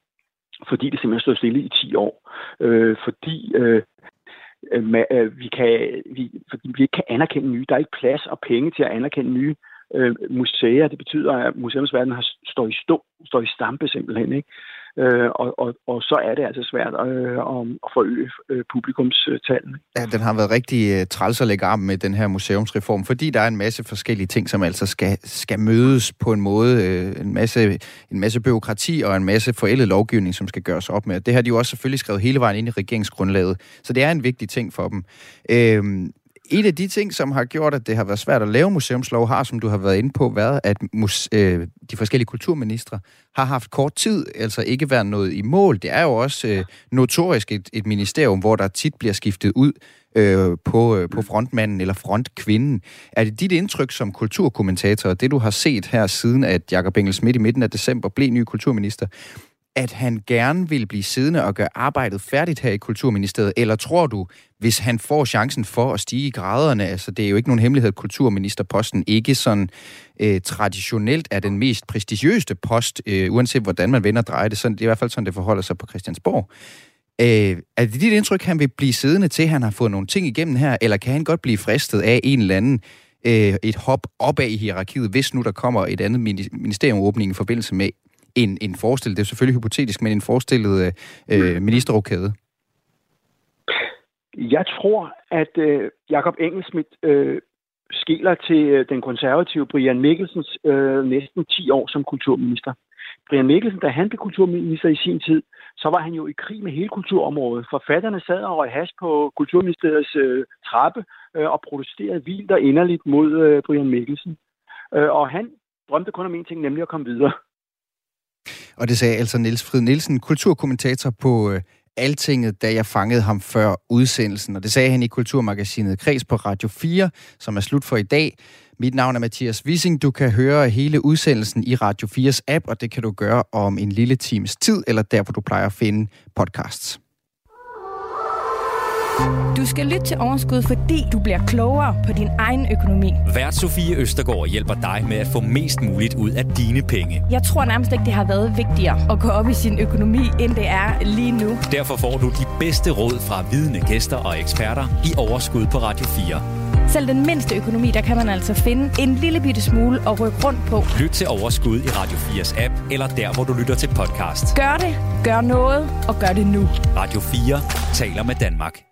Speaker 3: fordi det simpelthen står stille i 10 år. Øh, fordi øh, Øh, øh, vi, kan, vi, fordi vi ikke kan anerkende nye. Der er ikke plads og penge til at anerkende nye øh, museer. Det betyder, at museumsverdenen har, står i stå, står i stampe simpelthen. Ikke? Øh, og, og, og så er det altså svært øh, at forøge øh, publikumstallene.
Speaker 2: Ja, den har været rigtig øh, træls at lægge arm med den her museumsreform, fordi der er en masse forskellige ting, som altså skal, skal mødes på en måde. Øh, en, masse, en masse byråkrati og en masse forældet lovgivning, som skal gøres op med. Det har de jo også selvfølgelig skrevet hele vejen ind i regeringsgrundlaget, så det er en vigtig ting for dem. Øh, en af de ting, som har gjort, at det har været svært at lave museumslov, har, som du har været inde på, været, at muse- øh, de forskellige kulturministre har haft kort tid, altså ikke været noget i mål. Det er jo også øh, notorisk et, et ministerium, hvor der tit bliver skiftet ud øh, på, øh, på frontmanden eller frontkvinden. Er det dit indtryk som kulturkommentator, det du har set her siden, at Jakob Engel Schmidt i midten af december blev ny kulturminister, at han gerne vil blive siddende og gøre arbejdet færdigt her i Kulturministeriet? Eller tror du, hvis han får chancen for at stige i graderne, altså det er jo ikke nogen hemmelighed, at kulturministerposten ikke sådan øh, traditionelt er den mest prestigiøste post, øh, uanset hvordan man vender og drejer det, sådan, det er i hvert fald sådan, det forholder sig på Christiansborg. Øh, er det dit indtryk, han vil blive siddende til, han har fået nogle ting igennem her, eller kan han godt blive fristet af en eller anden øh, et hop opad i hierarkiet, hvis nu der kommer et andet ministeriumåbning i forbindelse med en, en forestillet, det er selvfølgelig hypotetisk, men en forestillet øh, ministerrokade?
Speaker 3: Jeg tror, at øh, Jakob Engelsmidt øh, skiller til øh, den konservative Brian Mikkelsens øh, næsten 10 år som kulturminister. Brian Mikkelsen, da han blev kulturminister i sin tid, så var han jo i krig med hele kulturområdet. Forfatterne sad og røg has på kulturministeriets øh, trappe øh, og protesterede vildt og inderligt mod øh, Brian Mikkelsen. Øh, og han drømte kun om en ting, nemlig at komme videre.
Speaker 2: Og det sagde altså Niels Frid Nielsen, kulturkommentator på øh, Altinget, da jeg fangede ham før udsendelsen. Og det sagde han i Kulturmagasinet Kreds på Radio 4, som er slut for i dag. Mit navn er Mathias Wissing. Du kan høre hele udsendelsen i Radio 4's app, og det kan du gøre om en lille times tid, eller der, hvor du plejer at finde podcasts.
Speaker 8: Du skal lytte til Overskud, fordi du bliver klogere på din egen økonomi.
Speaker 1: Vært Sofie Østergaard hjælper dig med at få mest muligt ud af dine penge.
Speaker 8: Jeg tror nærmest ikke, det har været vigtigere at gå op i sin økonomi, end det er lige nu.
Speaker 1: Derfor får du de bedste råd fra vidne gæster og eksperter i Overskud på Radio 4.
Speaker 8: Selv den mindste økonomi, der kan man altså finde en lille bitte smule at rykke rundt på.
Speaker 1: Lyt til Overskud i Radio 4's app, eller der, hvor du lytter til podcast.
Speaker 8: Gør det, gør noget, og gør det nu.
Speaker 1: Radio 4 taler med Danmark.